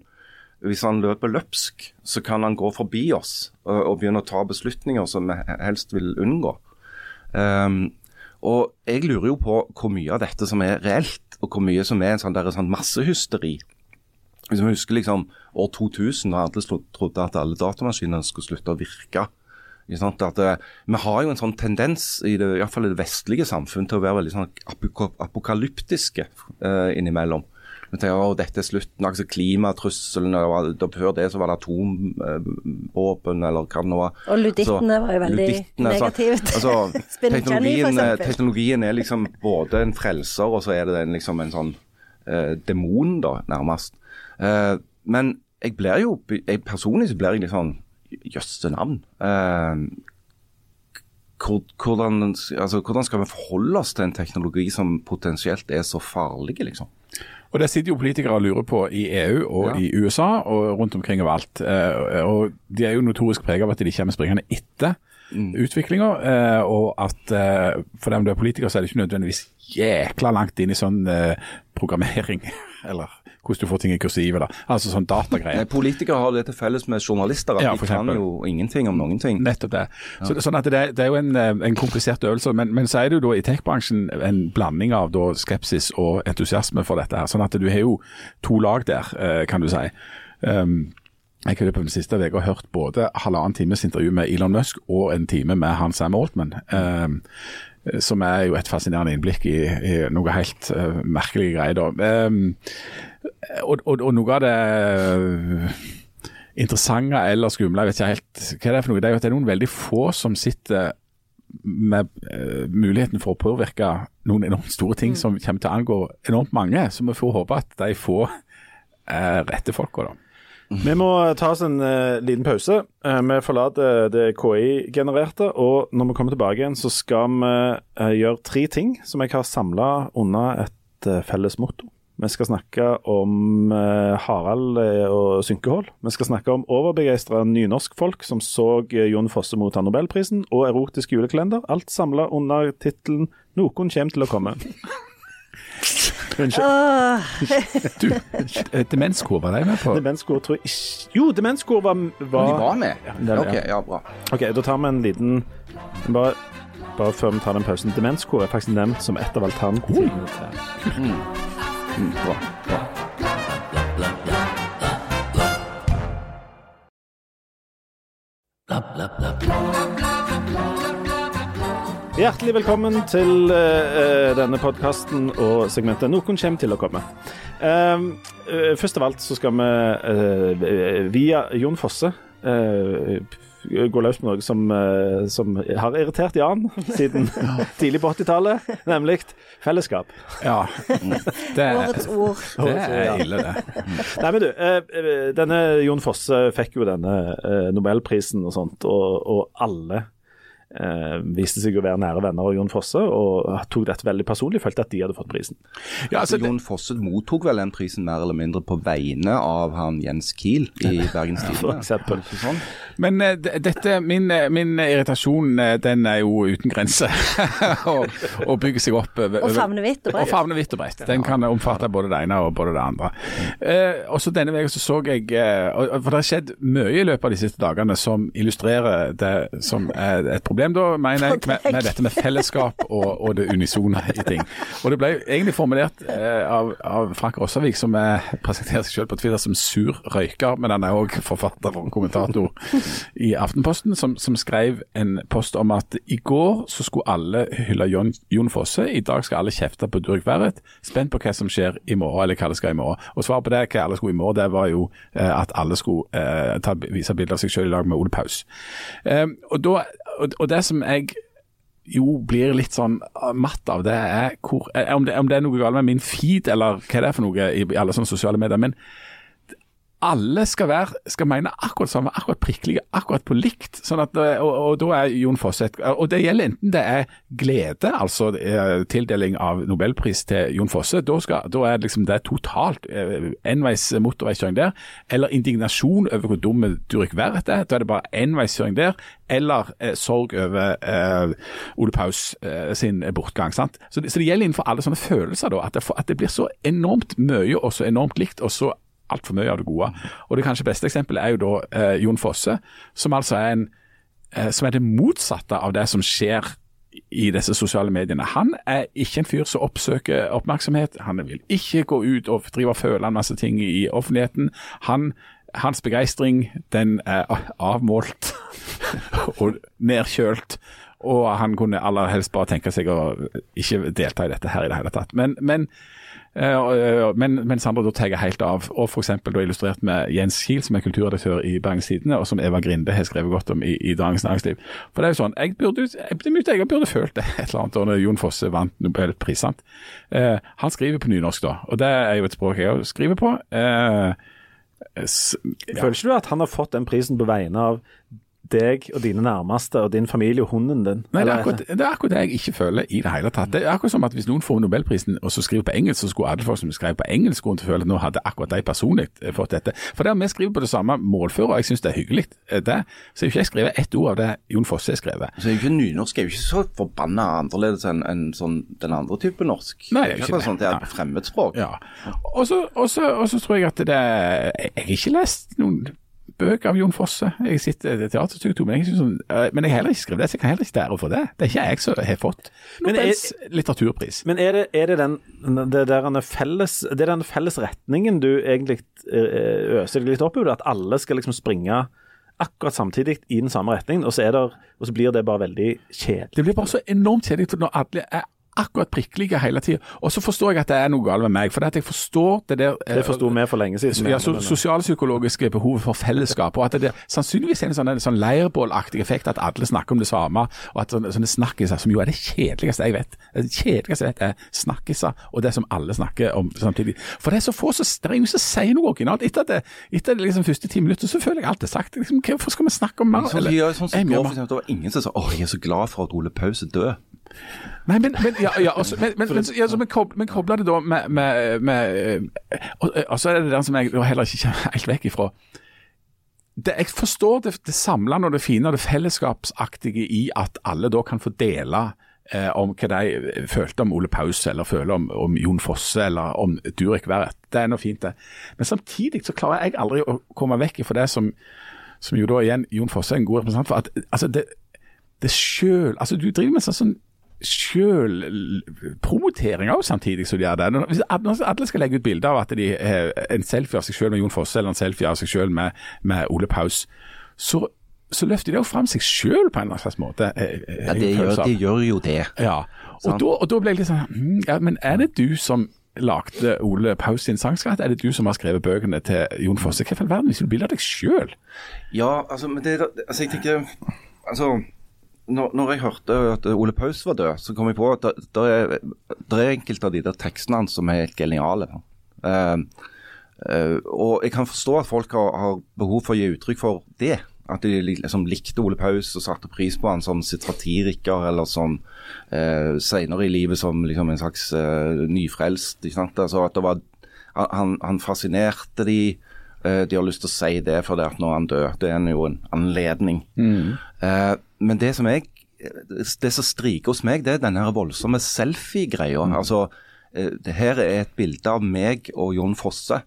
hvis han løper løpsk, så kan han gå forbi oss og, og begynne å ta beslutninger som vi helst vil unngå. Um, og jeg lurer jo på hvor mye av dette som er reelt, og hvor mye som er en sånn, der, sånn massehysteri. Hvis vi husker liksom år 2000, da alle trodde at alle datamaskinene skulle slutte å virke. At, eh, vi har jo en sånn tendens, i det, i hvert fall i det vestlige samfunn, til å være veldig sånn apokalyptiske eh, innimellom. Vi tenker at dette er slutten, altså klimatrusselen, da før det så var det atomvåpen, eller hva det nå var. Og ludittene Altså, var jo veldig altså- negativt. Altså, for teknologien, teknologien er liksom både en frelser, og så er det en, liksom en sånn eh, demon, da, nærmest. Eh, men jeg blir jo, jeg personlig så blir jeg litt sånn Jøsse navn. Eh, hvordan, altså, hvordan skal vi forholde oss til en teknologi som potensielt er så farlig, liksom? Og Det sitter jo politikere og lurer på i EU og Ja. i USA og rundt omkring overalt. Eh, og De er jo notorisk preget av at de kommer springende etter Mm. utviklinga. eh, og at eh, for dem du er politiker, så er det ikke nødvendigvis jækla langt inn i sånn programmering. Eller hvordan du får ting i kursivet. da. Altså sånn datagreier. Politikere har det til felles med journalister, at Ja, de kan jo ingenting om noen ting. Nettopp det. Så, sånn at det, det er jo en, eh, en komplisert øvelse. Men, men så er det jo da i tech-bransjen en blanding av da skepsis og entusiasme for dette. her. Sånn at du har jo to lag der, eh, kan du si. Um, jeg har på den siste uka hørt både halvannen times intervju med Elon Musk og en time med han Sam Altman. Um, som er jo et fascinerende innblikk i, i noe helt uh, merkelige greier. da. Um, og, og, og noe av det eh, interessante eller skumle, jeg vet ikke helt hva det er for noe, det er jo at det er noen veldig få som sitter med uh, muligheten for å påvirke noen enormt store ting som kommer til å angå enormt mange. Så vi får håpe at de får uh, rette folka, da. Vi må ta oss en uh, liten pause. Eh, vi forlater det KI-genererte, og når vi kommer tilbake igjen, så skal vi gjøre tre ting som jeg har samla under et felles motto. Vi skal snakke om eh, Harald eh, og synkehull. Vi skal snakke om overbegeistra nynorskfolk som så eh, Jon Fosse motta Nobelprisen, og erotisk julekalender. Alt samla under tittelen 'Noen kommer til å komme'. Unnskyld. Åh, Du, eh, var de med på? Demenskor tror jeg ikke Jo, demenskor var, var De var med? det er- Ok, ja, bra. Ok, da tar vi en liten Bare, bare før vi tar den pausen. Demenskor er faktisk nevnt som et av alternativene. Oh. Mm, bra. Hjertelig velkommen til uh, denne podkasten og segmentet 'Noen kommer til å komme'. Uh, uh, først av alt så skal vi via Jon Fosse gå løs på noe som, eh, som har irritert Jan siden tidlig på 80-tallet, nemlig fellesskap. Ja. Det, Årets ord. det er ille, det. Nei, men du, eh, eh, denne Jon Fosse fikk jo denne eh, Nobelprisen og sånt, og, og alle eh, viste seg å være nære venner av Jon Fosse, og tok dette veldig personlig, følte at de hadde fått prisen. Ja, altså, det, Jon Fosse mottok vel den prisen mer eller mindre på vegne av han Jens Kiel i Bergens Tidende. Ja, sånn? men uh, dette, min, eh, min irritasjon uh, den er jo uten grenser. og, og bygger seg opp over Og favner vidt og Og bredt. favner vidt og bredt. Den kan omfatte både det ene og både det andre. Uh, også denne veien så så jeg og- og For det har skjedd mye i løpet av de siste dagene som illustrerer det som er et problem, da, mener jeg, med, med dette med fellesskap og, og det unisone i ting. Og Det ble egentlig formulert eh, av, av Frank Rossavik, som eh, presenterer seg selv på Twitter som sur røyker, men han er òg forfatter og kommentator i Aftenposten, som, som skrev en post om at i går så skulle alle hylle Jon, Jon Fosse, i dag skal alle kjefte på Durek Verret. Spent på hva som skjer i morgen, eller hva det skal i morgen. Og svaret på det, hva alle skulle i morgen, det var jo eh, at alle skulle eh, ta, vise bilder av seg selv i lag med Ole Paus. Eh, og, da, og, det som jeg jo blir litt sånn matt av, det er hvor, eh, om, det, om det er noe galt med min feed, eller hva det er for noe i alle sånne sosiale medier. men alle skal, være, skal mene akkurat samme, akkurat prikkelige, akkurat på likt. Sånn at, og, og da er Jon Fosset Og det gjelder enten det er glede, altså eh, tildeling av nobelpris til Jon Fosse, da, skal, da er liksom det totalt eh, enveis motorveiskjøring der. Eller indignasjon over hvor dumme Durek Verret er, da er det bare enveiskjøring der. Eller eh, sorg over eh, Ole Paus eh, sin bortgang. sant? Så det, så det gjelder innenfor alle sånne følelser, da, at det, at det blir så enormt mye og så enormt likt. og så altfor mye av det gode. Og Det kanskje beste eksempelet er jo da eh, Jon Fosse, som altså er, en, eh, som er det motsatte av det som skjer i disse sosiale mediene. Han er ikke en fyr som oppsøker oppmerksomhet. Han vil ikke gå ut og drive og føle en masse ting i offentligheten. Han, hans begeistring den er avmålt og nedkjølt. Og han kunne aller helst bare tenke seg å ikke delta i dette her i det hele tatt. Men, men Eh, og- men, Sander andre da tar helt av, og f.eks. illustrert med Jens Kiel, som er kulturredaktør i Bergens Tidende, og som Eva Grinde har skrevet godt om i, i Dagens Næringsliv. For det er jo sånn, Jeg burde, jeg, jeg burde følt det et eller annet da Jon Fosse vant Nobelpris. sant? Eh, han skriver på nynorsk, da, og det er jo et språk jeg òg skriver på. Eh, s- ja. Føler ikke du at han har fått den prisen på vegne av deg og dine nærmeste og din familie og hunden din? Nei, det er, akkurat, det er akkurat det jeg ikke føler i det hele tatt. Det er akkurat som at Hvis noen får Nobelprisen og så skriver på engelsk, så skulle alle folk som skrev på engelsk kunne føle at nå hadde akkurat de personlig fått dette. For det er vi skriver på det samme målfører, og jeg syns det er hyggelig. eh, det. Så jeg har ikke skrevet ett ord av det Jon Fosse har skrevet. Så er ikke Nynorsk er jo ikke så forbanna annerledes enn en sånn den andre type norsk. Nei, det er jo ikke det. sånn det er et fremmedspråk. Ja. Og så, og så tror jeg at det er Jeg har ikke lest noen bøker av Jon Fosse. Jeg sitter i teaterstudio, men jeg, sånn, eh, men jeg heller ikke skrevet det, så jeg kan heller ikke stære for det. Det er ikke jeg som har fått Men Nobels litteraturpris. Men er det, er det den det felles, det er den felles retningen du egentlig eh, øser deg litt opp i? At alle skal liksom springe akkurat samtidig i den samme retningen, og så, er der, og så blir det bare veldig kjedelig? Det blir bare så enormt kjedelig når alle er akkurat prikkelige hele tida. Og så forstår jeg at det er noe galt med meg, for det at jeg forstår det der eh, Det forsto vi for lenge siden. ja, so, Sosialpsykologiske behovet for fellesskap, og at det er sannsynligvis er en sånn, en sånn leirbålaktig effekt at alle snakker om det samme, og at sånne, sånne snakkiser, som jo er det kjedeligste jeg vet, det kjedeligste jeg vet er snakkiser, og det som alle snakker om samtidig. For det er så få som det er ingen som sier noe originalt. Etter, det, etter det liksom første ti minutter så føler jeg alt er sagt. Liksom, hvorfor skal vi snakke om mer? Sånn, eller- ja, sånn som Er sånn, mye går, for eksempel, det var ingen som sa åh, jeg er så glad for at Ole Paus er død. Nei, men, men, ja, ja, altså, men, men, men, ja, altså, men, kobler men kobler det da med, med, med eh, og, og så er det den som jeg heller ikke kommer helt vekk ifra. Det, jeg forstår det, det samlende og det fine og det fellesskapsaktige i at alle da kan få dele eh, om hva de følte om Ole Paus, eller føler om, om Jon Fosse, eller om Durek Verrett. Det er noe fint, det. Men samtidig så klarer jeg aldri å komme vekk fra det som, som jo da igjen Jon Fosse er en god representant for. at altså det, det sjøl Altså, du driver med sånn, sånn sjølpromotering òg samtidig som de gjør det. Hvis alle skal legge ut bilder av at de har en selfie av seg sjøl med Jon Fosse, eller en selfie av seg sjøl med, med Ole Paus, så så løfter de jo fram seg sjøl på en eller annen slags måte. eh, eh, Ja, det, gjør, de gjør jo det. Ja, og da, og da ble jeg litt sånn hm, ja, Men er det du som lagde Ole Paus sin sangskatt? Er det du som har skrevet bøkene til Jon Fosse? Hva i all verden viser du bilde av deg sjøl? Ja, altså, men det altså, jeg tenker Altså, når, når jeg hørte at Ole Paus var død, så kom jeg på at det, det er, det er enkelte av de der tekstene hans som er helt geniale. Uh, uh, og jeg kan forstå at folk har, har behov for å gi uttrykk for det. At de liksom likte Ole Paus og satte pris på han som sitt satiriker, eller som uh, senere i livet som liksom en slags eh, nyfrelst. Altså at det var, han, han fascinerte de. De har lyst til å si det fordi at når han døde, det er jo en anledning. Eh, men det som jeg det som striker hos meg, det er denne voldsomme selfie-greia. Altså, eh, her er et bilde av meg og Jon Fosse.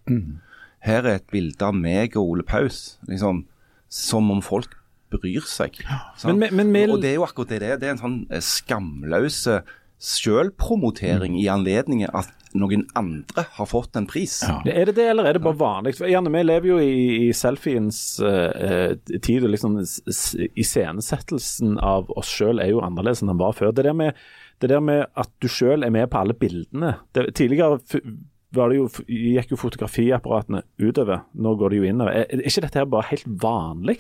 Her er et bilde av meg og Ole Paus. Liksom, som om folk bryr seg. Men- men- men- og det er jo akkurat det det er. Det er en sånn skamløs skamløse mm. i anledningen at noen andre har fått en pris. Er det det, eller er det bare vanlig? Gjerne, Vi lever jo i, i selfiens uh, tid, og liksom iscenesettelsen av oss sjøl er jo annerledes enn den var før. Det der med, det der med at du sjøl er med på alle bildene. Det, tidligere var det jo, gikk jo fotografiapparatene utover, nå går det jo innover. Er, er ikke dette her bare helt vanlig?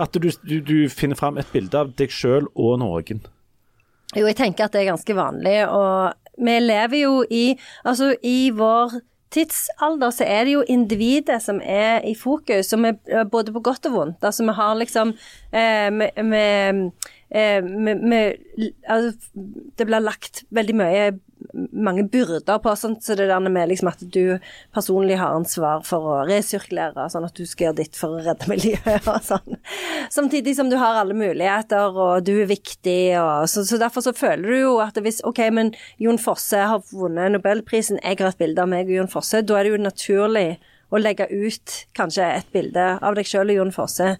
At du, du, du finner fram et bilde av deg sjøl og noen. Jo, jeg tenker at det er ganske vanlig, og vi lever jo i Altså, i vår tidsalder så er det jo individet som er i fokus, som er både på godt og vondt. Altså, vi har liksom eh, vi, vi, eh, med, med, altså, Det blir lagt veldig mye mange byrder på, sånt, så det der med liksom at du personlig har ansvar for å resirkulere, sånn at du skal gjøre ditt for å redde miljøet og sånn. Samtidig som du har alle muligheter, og du er viktig, og så, så derfor så føler du jo at hvis OK, men Jon Fosse har vunnet Nobelprisen, jeg har et bilde av meg og Jon Fosse, da er det jo naturlig å legge ut kanskje et bilde av deg sjøl og Jon Fosse.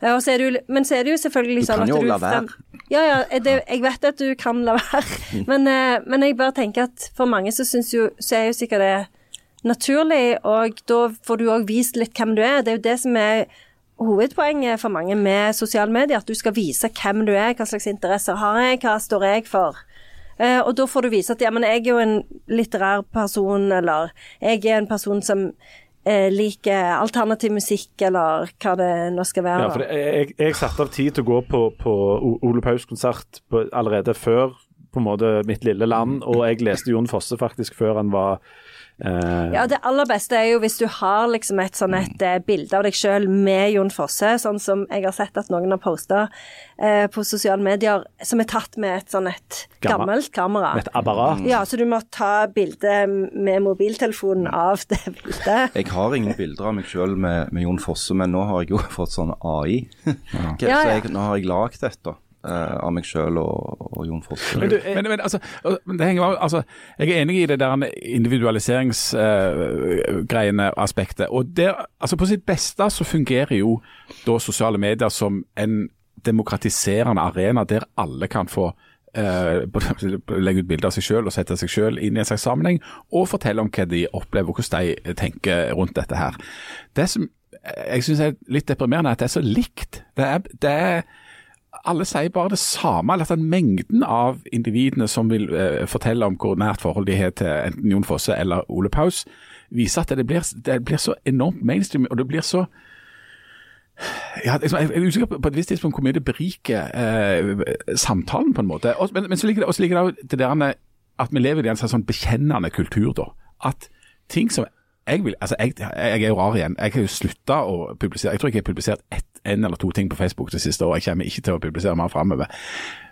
Så jo, men så er det jo selvfølgelig Du Du kan jo la være. Ja, ja, det, jeg vet at du kan la være, men, eh, men jeg bare tenker at for mange så syns jo Så er jo sikkert det naturlig, og da får du òg vist litt hvem du er. Det er jo det som er hovedpoenget for mange med sosiale medier, at du skal vise hvem du er, hva slags interesser har jeg, hva står jeg for. Eh, og da får du vise at ja, men jeg er jo en litterær person, eller jeg er en person som eh, liker alternativ musikk, eller hva det nå skal være. Ja, for det, jeg, jeg satte av tid til å gå på, på Ole Paus-konsert allerede før på en måte mitt lille land, og jeg leste Jon Fosse faktisk før han var eh, Ja, det aller beste er jo hvis du har liksom et sånn et eh, bilde av deg sjøl med Jon Fosse, sånn som jeg har sett at noen har posta eh, på sosiale medier, som er tatt med et sånn et gammelt kamera. et apparat. Ja, så du må ta bilde med mobiltelefonen av det bildet. Jeg har ingen bilder av meg sjøl med, med Jon Fosse, men nå har jeg jo fått sånn AI. Ja, Så jeg, nå har jeg lagd dette eh, av meg sjøl og, og Jon Fosse. Men du, jeg, Men, men altså, det henger, altså, jeg er enig i det der individualiseringsgreiene aspektet. Og der, altså På sitt beste så fungerer jo da sosiale medier som en demokratiserende arena der alle kan få eh, legge ut bilder av seg selv og sette seg selv inn i en slags sammenheng, og fortelle om hva de opplever og hvordan de tenker rundt dette her. Det som jeg syns er litt deprimerende, er at det er så likt. Det er, det er alle sier bare det samme, eller at den mengden av individene som vil eh, fortelle om hvor nært forhold de har til enten Jon Fosse eller Ole Paus, viser at det blir, det blir så enormt mainstream, og det blir så ja, liksom, jeg er usikker på, et visst tidspunkt hvor mye det beriker eh, samtalen, på en måte. Og, men, men så ligger det, også ligger det det der at vi lever i en sånn bekjennende kultur, da. At ting som jeg vil, altså jeg, jeg er jo rar igjen. Jeg har jo slutta å publisere. Jeg tror ikke jeg har publisert ett, en eller to ting på Facebook det siste året. Jeg kommer ikke til å publisere mer framover.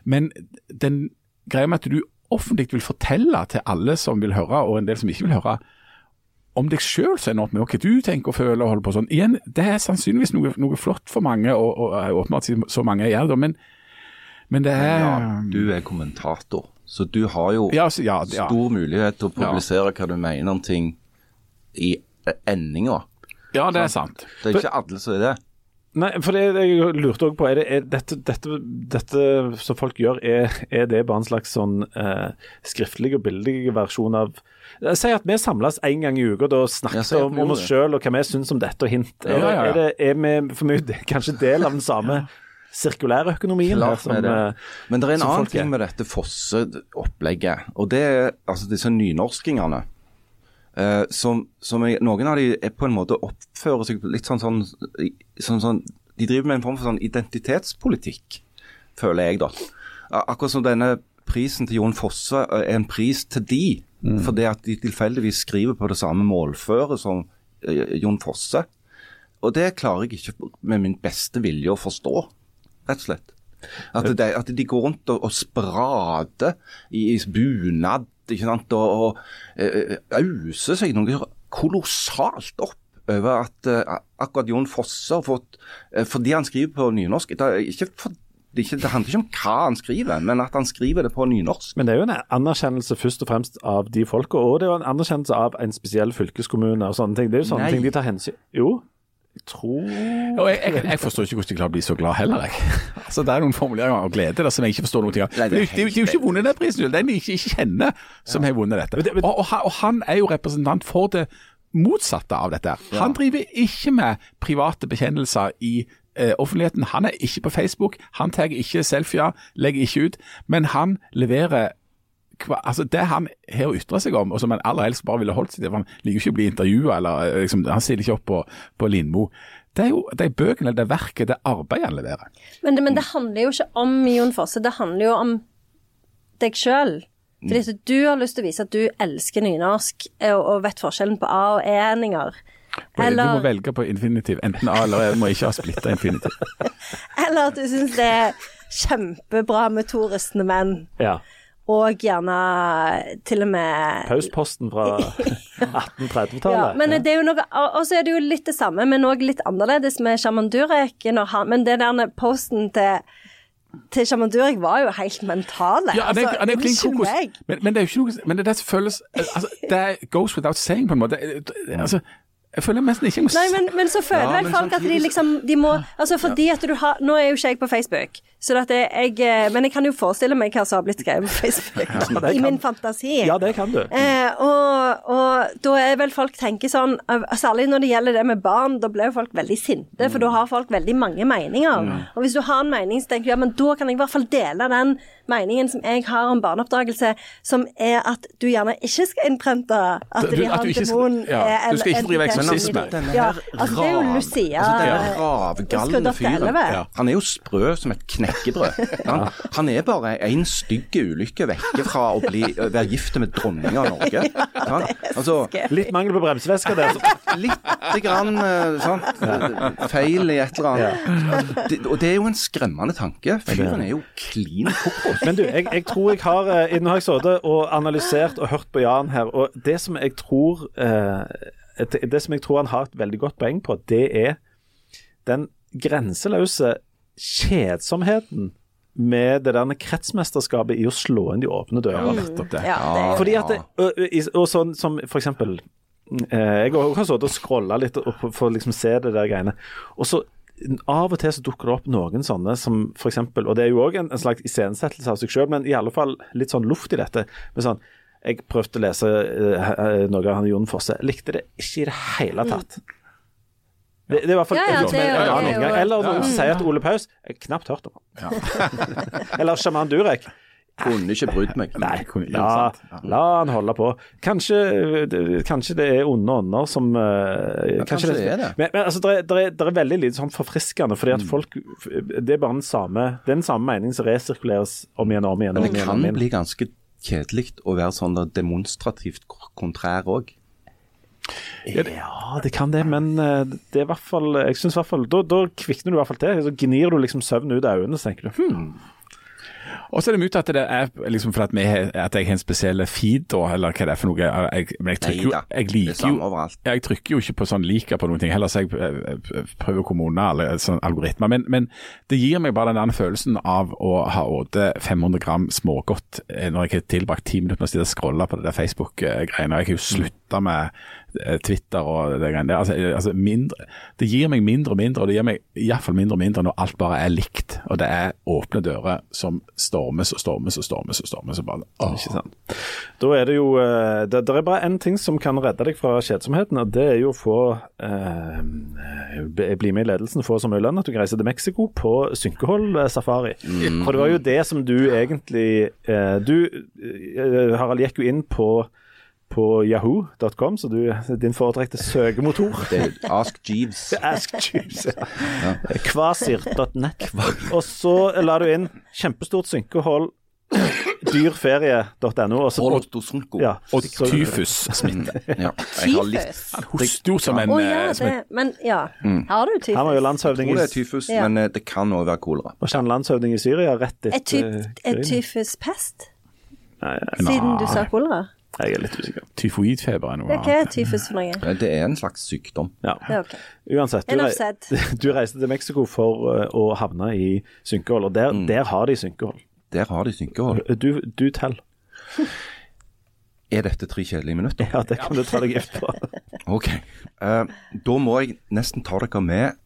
Men den greia med at du offentlig vil fortelle til alle som vil høre, og en del som ikke vil høre, om deg sjøl så enormt mye, med hva du tenker og føler og holder på sånn. Igjen, det er sannsynligvis noe, noe flott for mange, og, og er åpenbart så mange gjør det, men, men det er Ja, du er kommentator, så du har jo Ja, så, ja, ja. stor mulighet til å publisere hva du mener om ting i endinga. ja, det er sant. Det er ikke alle som er det. Nei, for det jeg lurte også på, er det, er dette, dette, dette som folk gjør, er, er det bare en slags sånn eh, skriftlig og billig versjon av Eh, Si at vi samles en gang i uka og snakker ja, om, om oss sjøl og hva vi syns om dette og hint. Ja, ja, er, det, er vi for mye kanskje del av den samme sirkulære økonomien? Klart som det. eh, Men det er en annen folk ting med dette Fosse-opplegget, og det er altså disse nynorskingene. Eh, som, som jeg, noen av de er på en måte oppfører seg litt sånn, sånn, sånn, sånn De driver med en form for sånn identitetspolitikk, føler jeg, da. Akkurat som denne prisen til Jon Fosse er en pris til de, fordi at de tilfeldigvis skriver på det samme målføret som eh, Jon Fosse. Og det klarer jeg ikke med min beste vilje å forstå, rett og slett. At, de, at de går rundt og, og sprader i, i bunad ikke sant? og, og eh, auser seg noe kolossalt opp over at eh, akkurat Jon Fosse har fått eh, Fordi han skriver på nynorsk det, ikke for, det, ikke, det handler ikke om hva han skriver, men at han skriver det på nynorsk. Men det er jo en anerkjennelse først og fremst av de folka, og det er jo en anerkjennelse av en spesiell fylkeskommune og sånne ting. Det er jo sånne Nei. ting de tar hensyn Jo, tror jeg, jeg, jeg forstår ikke hvordan de klarer å bli så glad heller, jeg. Altså, det er noen formuleringer av glede der som jeg ikke forstår noe av. Nei, Det det er jo det er det er jo ikke vunnet den prisen, det er den jeg ikke, ikke kjenner som har vunnet dette. men- Og, og, han- og han er jo representant for det motsatte av dette. Han driver ikke med private bekjennelser i eh, offentligheten. Han er ikke på Facebook, han tar ikke selfier, legger ikke ut, men han leverer altså Det han har å ytre seg om, og som han aller helst bare ville holdt seg til, for han liker jo ikke å bli intervjua, eller eh, liksom, han stiller ikke opp på, på Lindmo. Det er jo de bøkene, det verket, det arbeidet han leverer. Men det, men det handler jo ikke om Jon Fosse, det handler jo om deg sjøl. Fordi at du har lyst til å vise at du elsker nynorsk eh, og, og vet forskjellen på A- og E-endinger. Du må velge på infinitiv. Enten A eller E. Du må ikke ha splitta infinitiv. eller at du syns det er kjempebra med to rustne menn. Ja. Og gjerne til og med Pausposten fra 1830-tallet. Ja, men det er jo noe, og så er det jo litt det samme, men òg litt annerledes med Sjaman Durek. Men det der posten til til Sjaman Durek var jo helt mentale. Ja, er- altså, det er klin unnskyld kokos. Men, men det er jo ikke noe Men det det føles altså, Det goes without saying, på en måte. Det- det- Altså, jeg føler nesten ikke jeg må Nei, men, men så føler Ja, vel men folk at de liksom de må, Altså fordi at du har Nå er jo ikke jeg på Facebook, så at jeg, jeg eh, Men jeg kan jo forestille meg hva som har blitt skrevet på Facebook. Ja, I kan- min fantasi. Ja, det kan du. Eh, og, og da er vel folk tenker sånn eh, Særlig når det gjelder det med barn, da blir jo folk veldig sinte, for da har folk veldig mange meninger. Og hvis du har en mening, så tenker du ja, men da kan jeg i hvert fall dele den meningen som jeg har om barneoppdragelse, som er at du gjerne ikke skal innprente at Du- de har en demon. ja, eh, du skal ikke en- drive en- Denne Ja, altså det er jo Lucia. altså den ravgalne fyren. Ja. Han er jo sprø som et knekkebrød. Han, han er bare en stygg ulykke vekke fra å bli, være gift med dronninga av Norge. Han, altså, Litt mangel på bremsevæske der. litt grann sant? feil i et eller annet. Det, og det er jo en skremmende tanke. Fyren er jo klin kokos. Men du, jeg, jeg tror jeg har eh, Nå har jeg sittet og analysert og hørt på Jan her, og det som jeg tror eh, det, det som jeg tror han har et veldig godt poeng på, det er den grenseløse kjedsomheten med det der kretsmesterskapet i å slå inn de åpne dørene. Mm. Ja, Fordi at det, og, og- og sånn som for eksempel eh, Jeg har sittet og scrolla litt for å liksom se det der greiene. Og så av og til så dukker det opp noen sånne som for eksempel, og det er jo òg en, en slags iscenesettelse av seg sjøl, men i alle fall litt sånn luft i dette. med sånn jeg prøvde å lese eh, noe av han Jon Fosse. Likte det ikke i det hele tatt. Det, det er i hvert fall Ja, ja, det er en annen inngang. Eller noen Ja, som ja. sier at Ole Paus Jeg har knapt hørt om ham. Eller sjaman Durek. Kunne ikke brydd meg. Nei, kunne- ja, la, la han holde på. Kanskje, kanskje det er onde ånder som uh, kanskje det er det. Men, men altså, det er, det er, veldig lite sånn forfriskende, fordi Mm. at folk Det er bare den samme, den samme meningen som resirkuleres om igjen og om igjen. Men det kan igjen. bli ganske kjedelig å være sånn demonstrativt kontrær òg. Ja, det kan det, men eh, det er i hvert fall Jeg synes i hvert fall Da, da kvikner du i hvert fall til. Så gnir du liksom søvn ut av øynene, så tenker du hm, Og så er det mye at det er liksom for at, vi, at jeg har en spesiell feed, da, eller hva det er for noe. Jeg, men jeg trykker jo Jeg er liker jo. Jeg trykker jo ikke på sånn liker på noen ting, heller så jeg eh, prøver å komme unna alle sånne algoritmer. Men, men det gir meg bare den der følelsen av å ha åte 500 gram smågodt eh, når jeg har tilbrakt ti minutter med å sitte og scrolle på det der Facebook-greiene. Jeg har jo slutta med eh, Twitter og det greiene der. Altså, eh, altså mindre, det gir meg mindre og mindre, og det gir meg iallfall mindre og mindre når alt bare er likt. Og det er åpne dører som stormes og stormes og stormes og stormes. Og bare, åh. Ikke sant. Da er det jo eh, det, det er bare én ting som kan redde deg fra kjedsomheten, og det er jo å få eh, bli med i ledelsen, få så mye lønn at du kan reise til Mexico på synkehold-safari. For det var jo det som du egentlig eh, Du, eh, Harald, gikk jo inn på på yahoo.com, så du, din foretrekte søkemotor. Ask Jeeves. Ask Jeeves, ja. Kvasir.net. Og så la du inn kjempestort synkehold, dyrferie.no. og. Ja, Og tyfussmitte. Ja. Tyfus. Han hoster jo som en oh, ja, eh, som det, men ja. Har du tyfus? Han var jo Jeg landshøvding tror i, det er tyfus, Ja. men eh, det kan òg være kolera. var ikke han landshøvding i Syria rett Er, etter er krigen? tyfus pest? Nei, nei, Siden du sa kolera? Jeg er litt usikker. tyfoidfeber er noe annet. hva er tyfus for noe? Eh, Det er en slags sykdom. Ja. Ja, ok. Uansett, du, rei- du reiste til Mexico for uh, å havne i synkehold, og der, der har de synkehold. Der har de synkehold. Du, du tell. Er dette tre kjedelige minutter? Ja, det kan du ta deg gift på. OK. Uh, da må jeg nesten ta dere med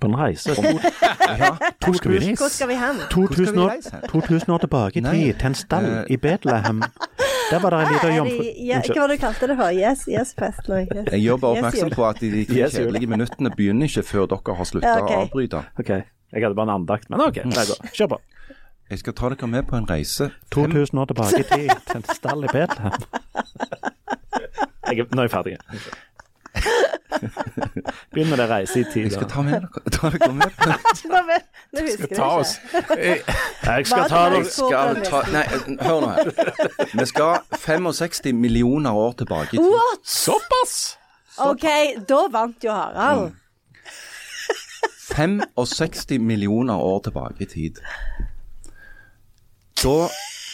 På en reise. Hvor skal vi Hvor skal vi hen? 2000 år, 2000 år tilbake i tid, til en stall eh, i Betlehem. Der var det en liten jomfru ja, hva var det du kalte det for? Yes, yes fest? nå. yes. Jeg gjør bare oppmerksom på at de kjedelige minuttene begynner ikke før dere har slutta Ja, ok. å avbryte. OK, jeg hadde bare en andakt, men OK. Nei. Kjør på. Jeg skal ta dere med på en reise. 2000 år tilbake i tid, til en stall i Betlehem. Nå er jeg ferdig. Begynn med det reise i tid. jeg skal ta, med dere, ta dere med vet- husker jeg ta oss ikke. Eh, Jeg skal ta er dere skal ta, Nei, hør nå her. Vi skal 65 millioner år tilbake i tid. What? Såpass! OK, da vant jo Harald. 65 millioner år tilbake i tid. Da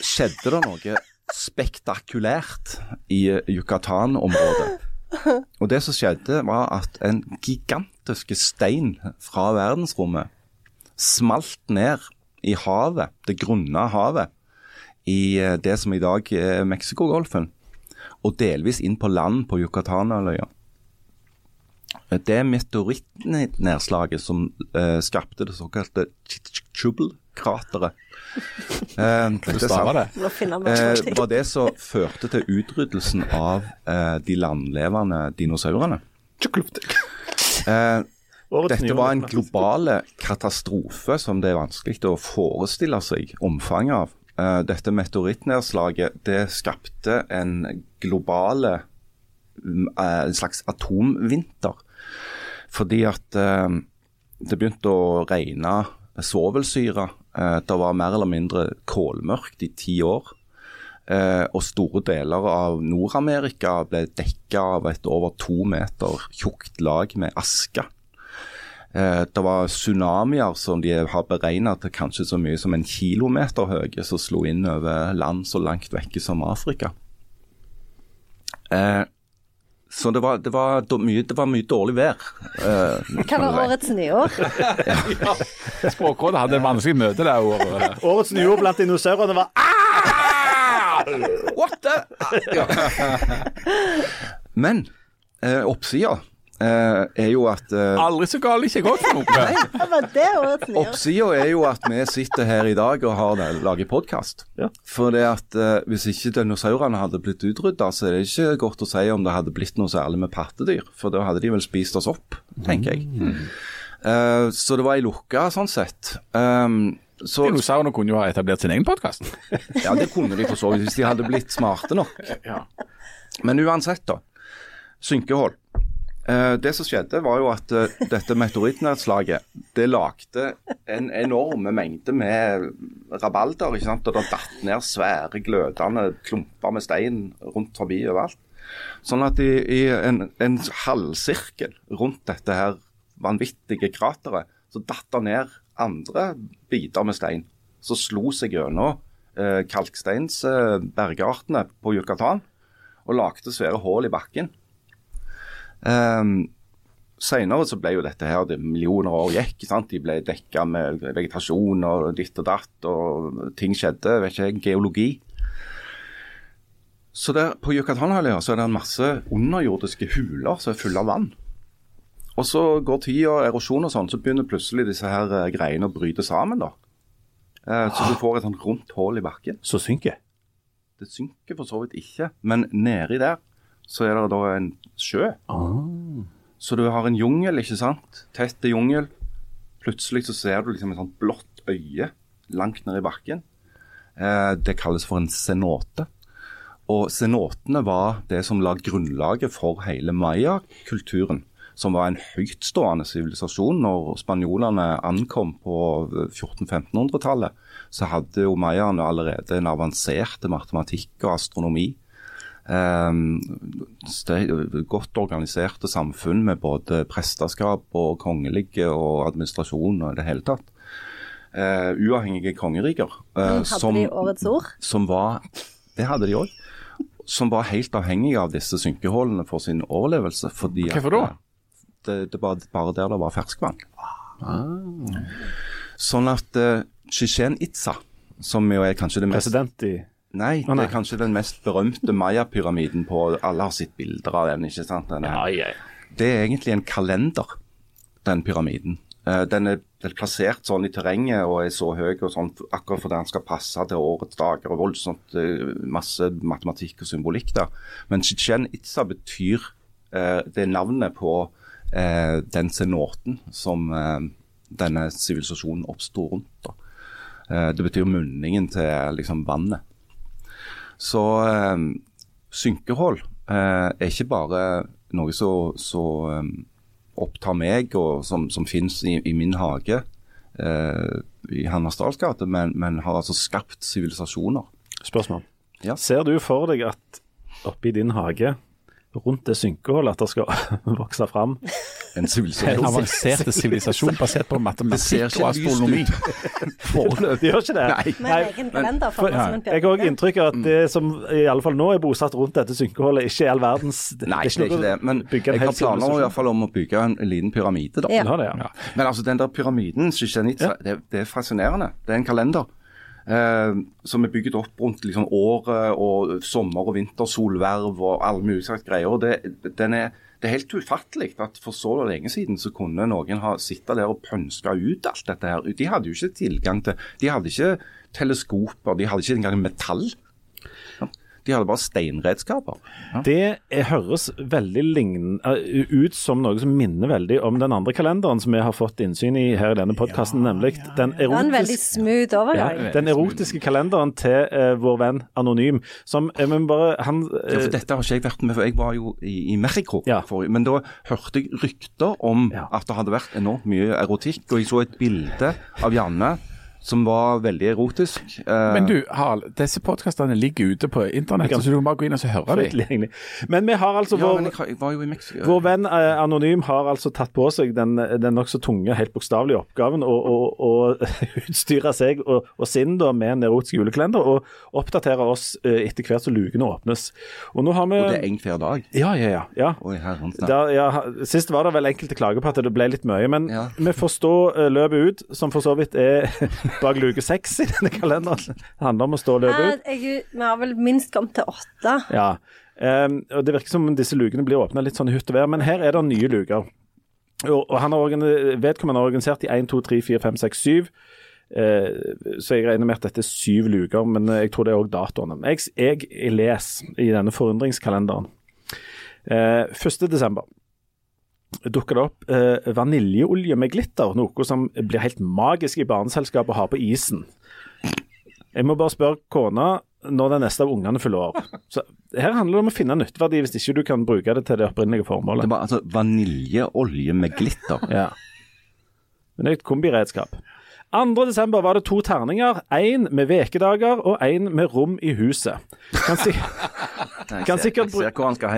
skjedde det noe spektakulært i Yucatan-området. Og det som skjedde, var at en gigantisk stein fra verdensrommet smalt ned i havet, det grunne havet, i eh, det som i dag er Mexicogolfen, og delvis inn på land på Yucatan-øya. Det meteorittnedslaget som eh, skapte det såkalte Chubble-krateret eh, det. Eh, var det som førte til utryddelsen av eh, de landlevende dinosaurene. Eh, dette var en global katastrofe som det er vanskelig å forestille seg omfanget av. Eh, dette meteorittnedslaget det skapte en global en slags atomvinter. Fordi at eh, det begynte å regne svovelsyre. Eh, det var mer eller mindre kålmørkt i ti år. Eh, og store deler av Nord-Amerika ble dekka av et over to meter tjukt lag med aske. Eh, det var tsunamier som de har beregna til kanskje så mye som en kilometer høye, som slo inn over land så langt vekke som Afrika. Så det var, det, var mye, det var mye dårlig vær. Uh, Hva var årets nyår? Språkrådet hadde et vanskelig møte det året. Årets nyår blant dinosaurene var What the? Ja. Men uh, oppsida eh, er jo at uh, Aldri så galt ikke gått for noe. Oppsida er jo at vi sitter her i dag og har det- lager podkast. Ja. For det at uh, hvis ikke dinosaurene hadde blitt utrydda, så er det ikke godt å si om det hadde blitt noe særlig med pattedyr. For da hadde de vel spist oss opp, tenker jeg. Eh, så det var ei lukka sånn sett. Um, så, Dinosaurene kunne jo ha etablert sin egen podkast. ja, det kunne de for så vidt, hvis de hadde blitt smarte nok. Men uansett, da. Synkehold. Eh, det som skjedde, var jo at eh, dette meteorittnedslaget det lagde en enorm mengde med rabalder. ikke sant? Og det datt ned svære, glødende klumper med stein rundt forbi overalt. Sånn at i, i en, en halvsirkel rundt dette her vanvittige krateret, så datt det ned andre biter med stein. Så slo seg gjennom eh, kalksteinsbergartene på Yucatan og lagde svære hull i bakken. Um, Senere så ble jo dette her, det millioner år gikk, sant? de ble dekka med vegetasjon og ditt og datt, og ting skjedde, vet ikke jeg, geologi. Så der, På Yucatanhalvøya så er det en masse underjordiske huler som er fulle av vann. Og så går tida, erosjon og sånn, så begynner plutselig disse her eh, greiene å bryte sammen. da. Eh, så du får et sånt rundt hull i bakken. Så synker. Det synker for så vidt ikke, men nedi der så er det da en sjø. Så du har en jungel, ikke sant. Tett jungel. Plutselig så ser du liksom et sånt blått øye langt ned i bakken. Eh, det kalles for en cenote. Og cenotene var det som la grunnlaget for hele maya-kulturen. Som var en høytstående sivilisasjon. Når spanjolene ankom på 1400-1500-tallet, så hadde jo mayaene allerede en avansert matematikk og astronomi. Um, godt organiserte samfunn med både presteskap og kongelige og administrasjon og i det hele tatt. Uh, uavhengige kongeriker. Uh, Hadde de årets ord? Som var, det hadde de òg. Som var helt avhengige av disse synkehullene for sin overlevelse. Fordi Hvorfor da? Det, det var bare der det var ferskvann. Sånn at uh, Chichen Itza, som jo er kanskje det mest President i Nei, det er kanskje den mest berømte Maya-pyramiden på Alle har sett bilder av den, ikke sant? Den er, ja. Det er egentlig en kalender, den pyramiden. Eh, Den er, den er plassert sånn i terrenget og er så høy og sånn akkurat fordi den skal passe til årets dager og voldsomt eh, masse matematikk og symbolikk der. Men Chichen Itza betyr eh, Det er navnet på eh, den cenoten som denne sivilisasjonen oppsto rundt. Da. Eh, det betyr munningen til liksom vannet. Så eh, synkehold eh, er ikke bare noe som eh, opptar meg, og som, som finnes i, i min hage eh, i Hannesdals gate, men, men har altså skapt sivilisasjoner. Spørsmål. Ja. Ser du for deg at oppi din hage, rundt det synkeholdet at det skal vokse fram En En sivilisasjon. avansert sivilisasjon basert på matematikk og astronomi. Foreløpig gjør ikke det? Nei. Nei. en egen kalender for ja. jeg har også inntrykk av at det som i alle fall nå er bosatt rundt dette synkeholdet, ikke er all verdens Nei, det er ikke det. Men jeg har planer i hvert fall om å bygge en, en liten pyramide. da. Ja. Ja, det, ja. Men altså, den der pyramiden, Chichen det, det er fascinerende. Det er en kalender eh, som er bygget opp rundt liksom, året og sommer- og vintersolverv og alle mulige slags greier. og det, den er, det er helt ufattelig at for så lenge siden så kunne noen ha sittet der og pønska ut alt dette her. De hadde jo ikke tilgang til De hadde ikke teleskoper, de hadde ikke engang metall. De hadde bare steinredskaper. Det er, høres veldig lign, eh, ut som noe som minner veldig om den andre kalenderen som vi har fått innsyn i her i denne podkasten, nemlig den Det erotiske ja, den erotiske kalenderen til uh, vår venn Anonym, som men bare han Ja, for Dette har ikke jeg vært med, for jeg var jo i, i Mexico. Ja. forrige- men da hørte jeg rykter om Ja. at det hadde vært enormt mye erotikk. Og jeg så et bilde av Janne som var veldig erotisk. Eh, Men du, Harald, disse podkastene ligger ute på internett, så du kan bare gå inn og så høre dem. Men vi har altså ja, vår Mexico. Vår venn eh, Anonym har altså tatt på seg den, den nokså tunge, helt bokstavelige oppgaven å, å, å utstyre seg og, og sin da med en erotisk julekalender og oppdatere oss eh, etter hvert som lukene åpnes. Og nå har vi Og det er én hver dag. Ja, ja, ja. ja. Oi. Da, ja, sist var det vel enkelte klager på at det ble litt mye, men Ja. vi får stå løpet ut, som for så vidt er bak luke seks i denne kalenderen. Det handler om å stå og løpe ut. Jeg, vi har vel minst kommet til åtte. Ja. Um, og Det virker som om disse lukene blir åpna litt sånn i hytt og vær, men her er det nye luker. Og, og han har organi- Vedkommende har organisert i 1, 2, 3, 4, 5, 6, 7. Eh, så jeg regner med at dette er syv luker, men jeg tror det er òg datoene. Jeg, jeg leser i denne forundringskalenderen. 1. desember dukker det opp eh, vaniljeolje med glitter, noe som blir helt magisk i barneselskapet å ha på isen. Jeg må bare spørre kona når den neste av ungene fyller år. Så her handler det om å finne nytteverdi hvis ikke du kan bruke det til det opprinnelige formålet. Det var altså vaniljeolje med glitter. Ja. Men det er et kombiredskap. 2. desember var det to terninger, én med vekedager og én med rom i huset. Kan, si Kan sikkert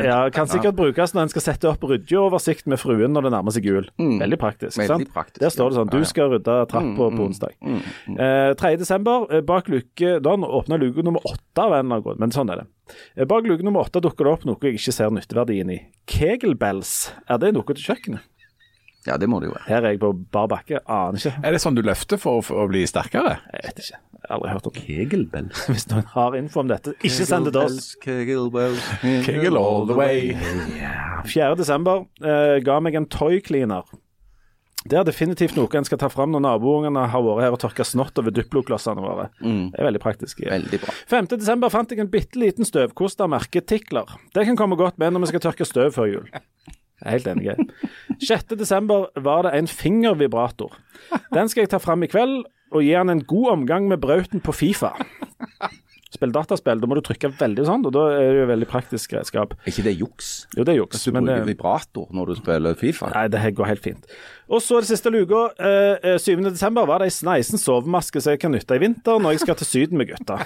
ja, kan sikkert brukes når en skal sette opp ryddeoversikt med fruen når det nærmer seg jul. Veldig praktisk. Sant? Der står det sånn du skal rydde trappa på onsdag. Eh, 3. desember, eh, bak luke Da åpna luke nummer åtte av en eller annen grunn, men sånn er det. Eh, Bak luke nummer åtte dukker det opp noe jeg ikke ser nytteverdien i. Kegelbells, er det noe til kjøkkenet? Ja, det må det jo være. Her er jeg på bar bakke, aner ikke. Er det sånn du løfter for, for å bli sterkere? Jeg vet ikke. Aldri hørt om. Kegelbell. Hvis noen har info om dette, ikke send det til oss. Kegelbell. Kegel all the way. 4. desember eh, ga meg en toy cleaner. Det er definitivt noe en skal ta fram når naboungene har vært her og tørka snott over Duplo-klossene våre. Det er veldig praktisk. Veldig bra. 5. desember fant jeg en bitte liten støvkost av merket Tikler. Det kan komme godt med når vi skal tørke støv før jul. Helt enig. 6. desember var det en fingervibrator. Den skal jeg ta fram i kveld og gi han en god omgang med brauten på Fifa. Spill dataspill, da må du trykke veldig sånn, og da er det jo veldig praktisk redskap. Er ikke det juks? Jo, det er juks. Du men bruker vibrator når du spiller Fifa? Nei, det går helt fint. Og så det siste luka. Eh, eh, 7. desember var det ei sneisen sovemaske som jeg kan nytte i vinter når jeg skal til Syden med gutta.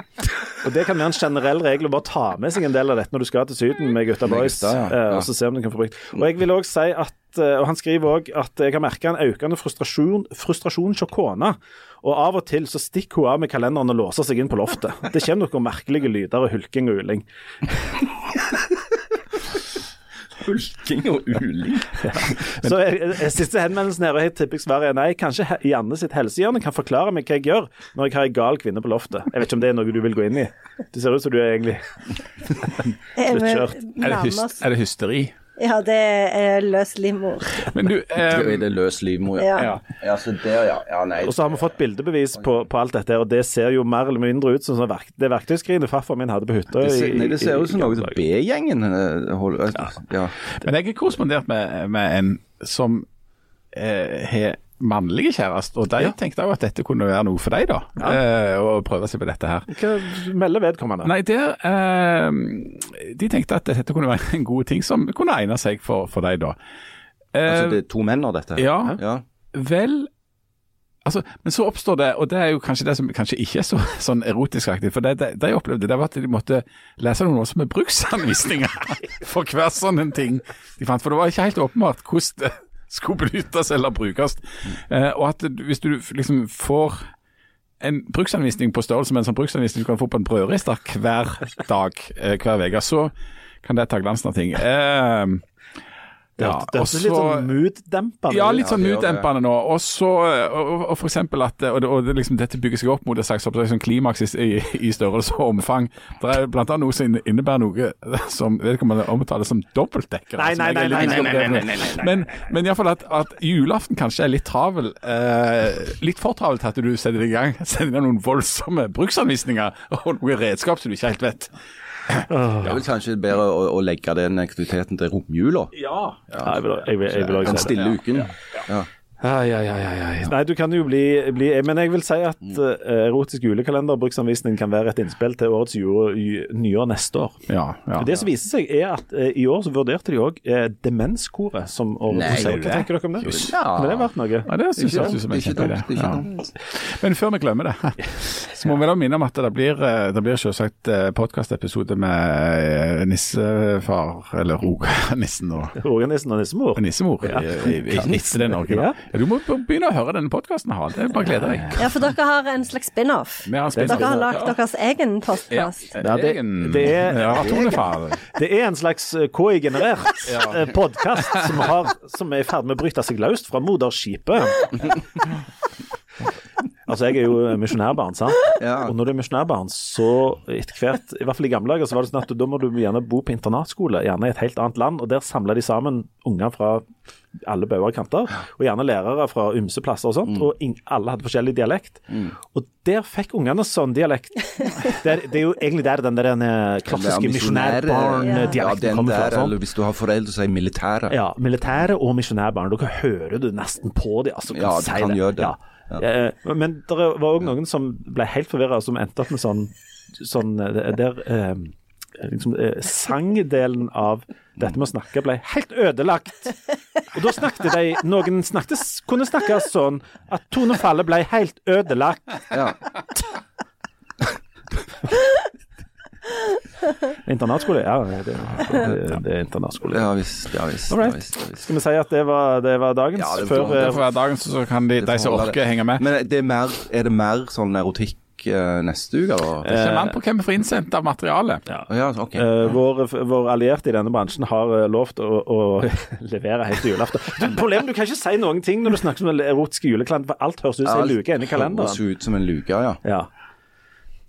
Og det kan være en generell regel å bare ta med seg en del av dette når du skal til Syden med gutta boys, ja. eh, Ja. og så se om du kan få brukt. Og jeg vil òg si at eh, og han skriver òg at jeg har merka en økende frustrasjon, frustrasjon hos kona. Og av og til så stikker hun av med kalenderen og låser seg inn på loftet. Det kommer noen merkelige lyder og hulking og uling. Hulking og uling. Så jeg, er siste henvendelsen her, og jeg tipper svaret er nei. Kanskje Janne sitt helsehjørne kan forklare meg hva jeg gjør når jeg har ei gal kvinne på loftet. Jeg vet ikke om det er noe du vil gå inn i. Det ser ut som du er egentlig Er. Er det, nærmer er det hysteri? Ja, det er løs livmor. Men du Er eh, det løs livmor, Ja. ja. Ja, så der, ja. ja nei. Og så har vi fått bildebevis på, på alt dette, og det ser jo mer eller mindre ut som sånn verk, det verktøyskrinet farfar min hadde på hytta. det det ser ut som noe som. B-gjengen eh, holder Ja. Men jeg har korrespondert med, med en som eh, har mannlige kjæreste, og de tenkte òg at dette kunne være noe for deg, da. Eh, å prøve seg på dette her. Hva melder vedkommende? Nei, der eh, De tenkte at dette kunne være en god ting som kunne egne seg for, for deg, da. Eh, Altså, det er to menn av dette? ja. ja. Vel Altså, men så oppstår det, og det er jo kanskje det som kanskje ikke er så sånn erotisk aktig, for det, det, det opplevde, det var at de måtte lese noen også med bruksanvisninger for hver sånn en ting de fant. For det var ikke helt åpenbart hvordan skulle benyttes eller brukes. Eh, og at hvis du liksom får en bruksanvisning på størrelse med en sånn bruksanvisning du kan få på en brødrister hver dag, eh, hver uke, så kan det ta glansen av ting. Eh, det ja, det er litt sånn mood-dempende ja, litt sånn mooddempende nå. Og så, og, og, for eksempel at og, og det liksom, dette bygger seg opp mot et slags sånn klimaks i, i, størrelse og omfang. Det er blant annet noe som innebærer noe som vedkommende omtaler som dobbeltdekker. Nei, altså, nei, er nei, nei, nei, nei, nei, nei, nei, nei. Men, men iallfall at, at julaften kanskje er litt travel. Eh, litt for travel til at du setter i gang sender deg noen voldsomme bruksanvisninger og noen redskap som du ikke helt vet. Det er vel kanskje bedre å, å legge den aktiviteten til romjula. Ja, jeg vil, jeg vil, jeg vil også Den si det. stille uken. Ja. Ai, ai, ai, ai, ai. Nei, du kan jo bli, bli Men jeg vil si at uh, erotisk julekalender bruksanvisning kan være et innspill til årets jule, nyår neste år. Ja, ja. Det som viser seg, er at uh, i år så vurderte de òg uh, Demenskoret som årets Nei. Hva tenker dere om det? Ja. Kunne det vært noe? Ja, det syns jeg en kjempeidé. Ja. Men før vi glemmer det, så må vi da minne om at det blir, det blir selvsagt podkastepisode med nissefar, eller Roganissen og Rogenissen og nissemor? nissemor. Ja. i- i- i, i, i, Norge, i, Ja, du må begynne å høre denne podkasten, Harald. Det er Bare gleder deg. Ja, for dere har en slags spin-off. Spin Dere har lagd deres egen podkast. Ja, det- det er- Det er en slags eh, KI-generert ja. podkast som, som er i ferd med å bryte seg løst fra moderskipet. Altså, jeg er jo misjonærbarn, sant. Ja. Og når du er misjonærbarn, så etter hvert, i hvert fall i gamle dager, så var det sånn at da må du gjerne bo på internatskole, gjerne i et helt annet land, og der samla de sammen unger fra alle bauger kanter, og gjerne lærere fra ymse plasser og sånt, og in, alle hadde forskjellig dialekt. Og der fikk ungene sånn dialekt. Det er, det er jo egentlig der den der eh, klassiske misjonærbarn-dialekten Ja, kommer fra. Sånn. eller hvis du har foreldre som er militære. Ja, militære og misjonærbarn. Dere hører du nesten på dem. Altså, Ja, de kan gjøre det. Ja. Ja. Men det var òg noen som ble helt forvirra, som endte opp med sånn, sånn eh, Der eh, liksom, eh, sangdelen av dette med å snakke ble helt ødelagt. Og da snakket de Noen snakket, kunne snakke sånn at tonefallet ble helt ødelagt. Ja. Internatskole? Ja, det, det, det er internatskole. Ja visst, ja visst. Ja, visst, ja, visst. Skal vi si at det var, det var dagens? Ja, det får- før, Det får være dagens, så kan de, de som orker, henge med. Men det er, mer, er det mer sånn erotikk vekk eh, neste uke, Eller? Det kommer an på hvem vi får innsendt av materialet. Ja. Ja, okay. uh, vår, vår allierte i denne bransjen har lovt å, å levere helt til julaften. Problemet du kan ikke si noen ting når du snakker om den erotiske juleklanten, for alt høres ut som en luke inni Høres kalenderen. ut som en luke, ja. Ja.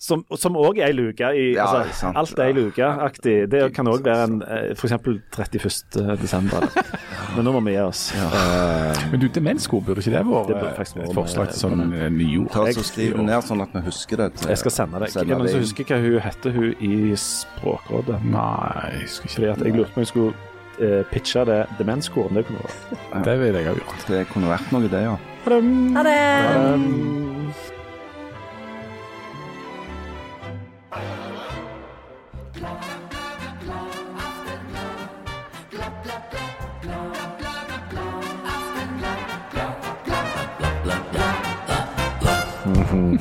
Som òg er ei luke. I, Ja, altså, sant. alt er ei luke-aktig. Det kan òg være en f.eks. for eksempel 31. desember. Men nå må vi gi oss. Eh, Men du, demensko, burde ikke det være vært eh, et forslag til med- sånn eh, nyord? Ta og Skriv det ned, sånn at vi husker det. til- jeg skal sende deg. sende det det som husker hva hun heter, hun i Språkrådet? Nei, jeg husker ikke Fordi at jeg lurte på om jeg skulle uh, pitche det demenskoret. Det kunne vært. det. ville jeg ha gjort. Det kunne vært noe, det, ja. Ha det.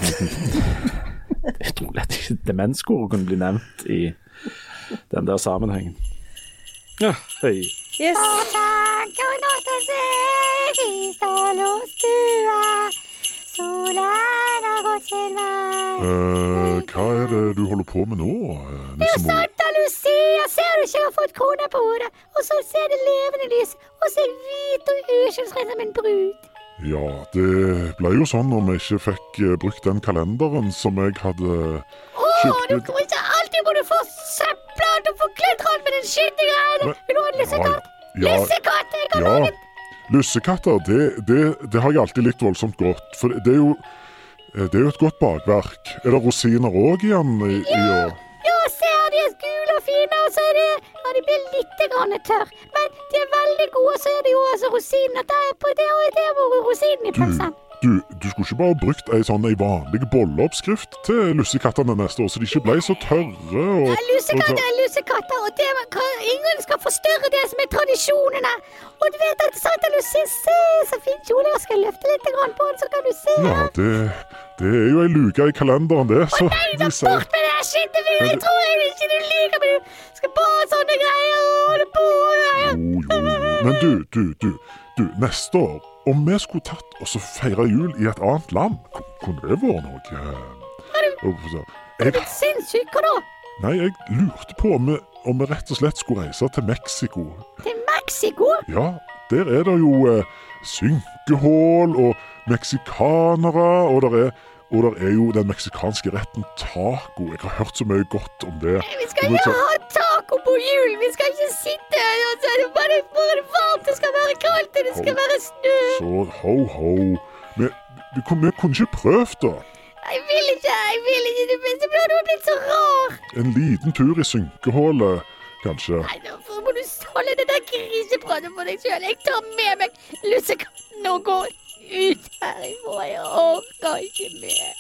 Tror lett ikke demenskoret kunne bli nevnt i den der sammenhengen. Ja, hei. Yes. Takk har vei. Eh, hva er det du holder på med nå, eh, nissemor? Santa Lucia, ser du ikke jeg har fått krone på hodet? Og så ser det levende lys, og så er jeg hvit og uskyldsren som en brud. Ja, det ble jo sånn når vi ikke fikk eh, brukt den kalenderen som jeg hadde Å, kjøpt du ut. kommer ikke alltid må du få søpla og få kledd rundt med den skitne greia! Vil du ha en lussekatt? Ja, Lussekatt, jeg kan ja. Lussekatter, det, det, det har jeg alltid likt voldsomt godt. For det er jo det er jo et godt bakverk. Er det rosiner òg igjen i, i år? Ja, ser de er gule og fine, og så er de, ja, de blir litt grann tørr. Men de er veldig gode, så er det jo også rosiner. Det er på det og det hvor rosinen i Du, pølsen. Du, du skulle ikke bare brukt ei sånn ei vanlig bolleoppskrift til lussekattene neste år, så de ikke ble så tørre og, Ja, Lussekatter er lussekatter, og det, man ingen skal forstyrre det som er tradisjonene. Og du vet at Santa Lucia, se så fin kjole, jeg skal løfte litt på den, så kan du se. Ja, det, det er jo ei luke i kalenderen, det. Så Nei, da bort med det skittet, jeg tror jeg ikke du liker, men du skal bare sånne greier og holde på. Ja, jo, jo. Men du, du, du. du, Neste år, om vi skulle tatt og så feire jul i et annet land, ku- kunne det vært noe Har du blitt sinnssyk, hva da? Nei, jeg lurte på om vi, om vi rett og slett skulle reise til Mexico. Til Mexico? Ja, der er det jo eh, synkehull og meksikanere, og der er og der er jo den meksikanske retten taco. Jeg har hørt så mye godt om det. Vi skal ikke ha taco på jul, vi skal ikke sitte og så er det bare, bare varmt, det skal være kaldt, og det skal være snø. Så ho, ho. Kunne- vi kunne ikke prøvd, da. Jeg vil ikke, jeg vil ikke, det beste blir du har blitt så rar. En liten tur i synkehullet, kanskje. Nei, nå må du holde det der grisepratet for deg sjøl. Jeg tar med meg lussekatten og går ut herifra. Jeg orker ikke mer.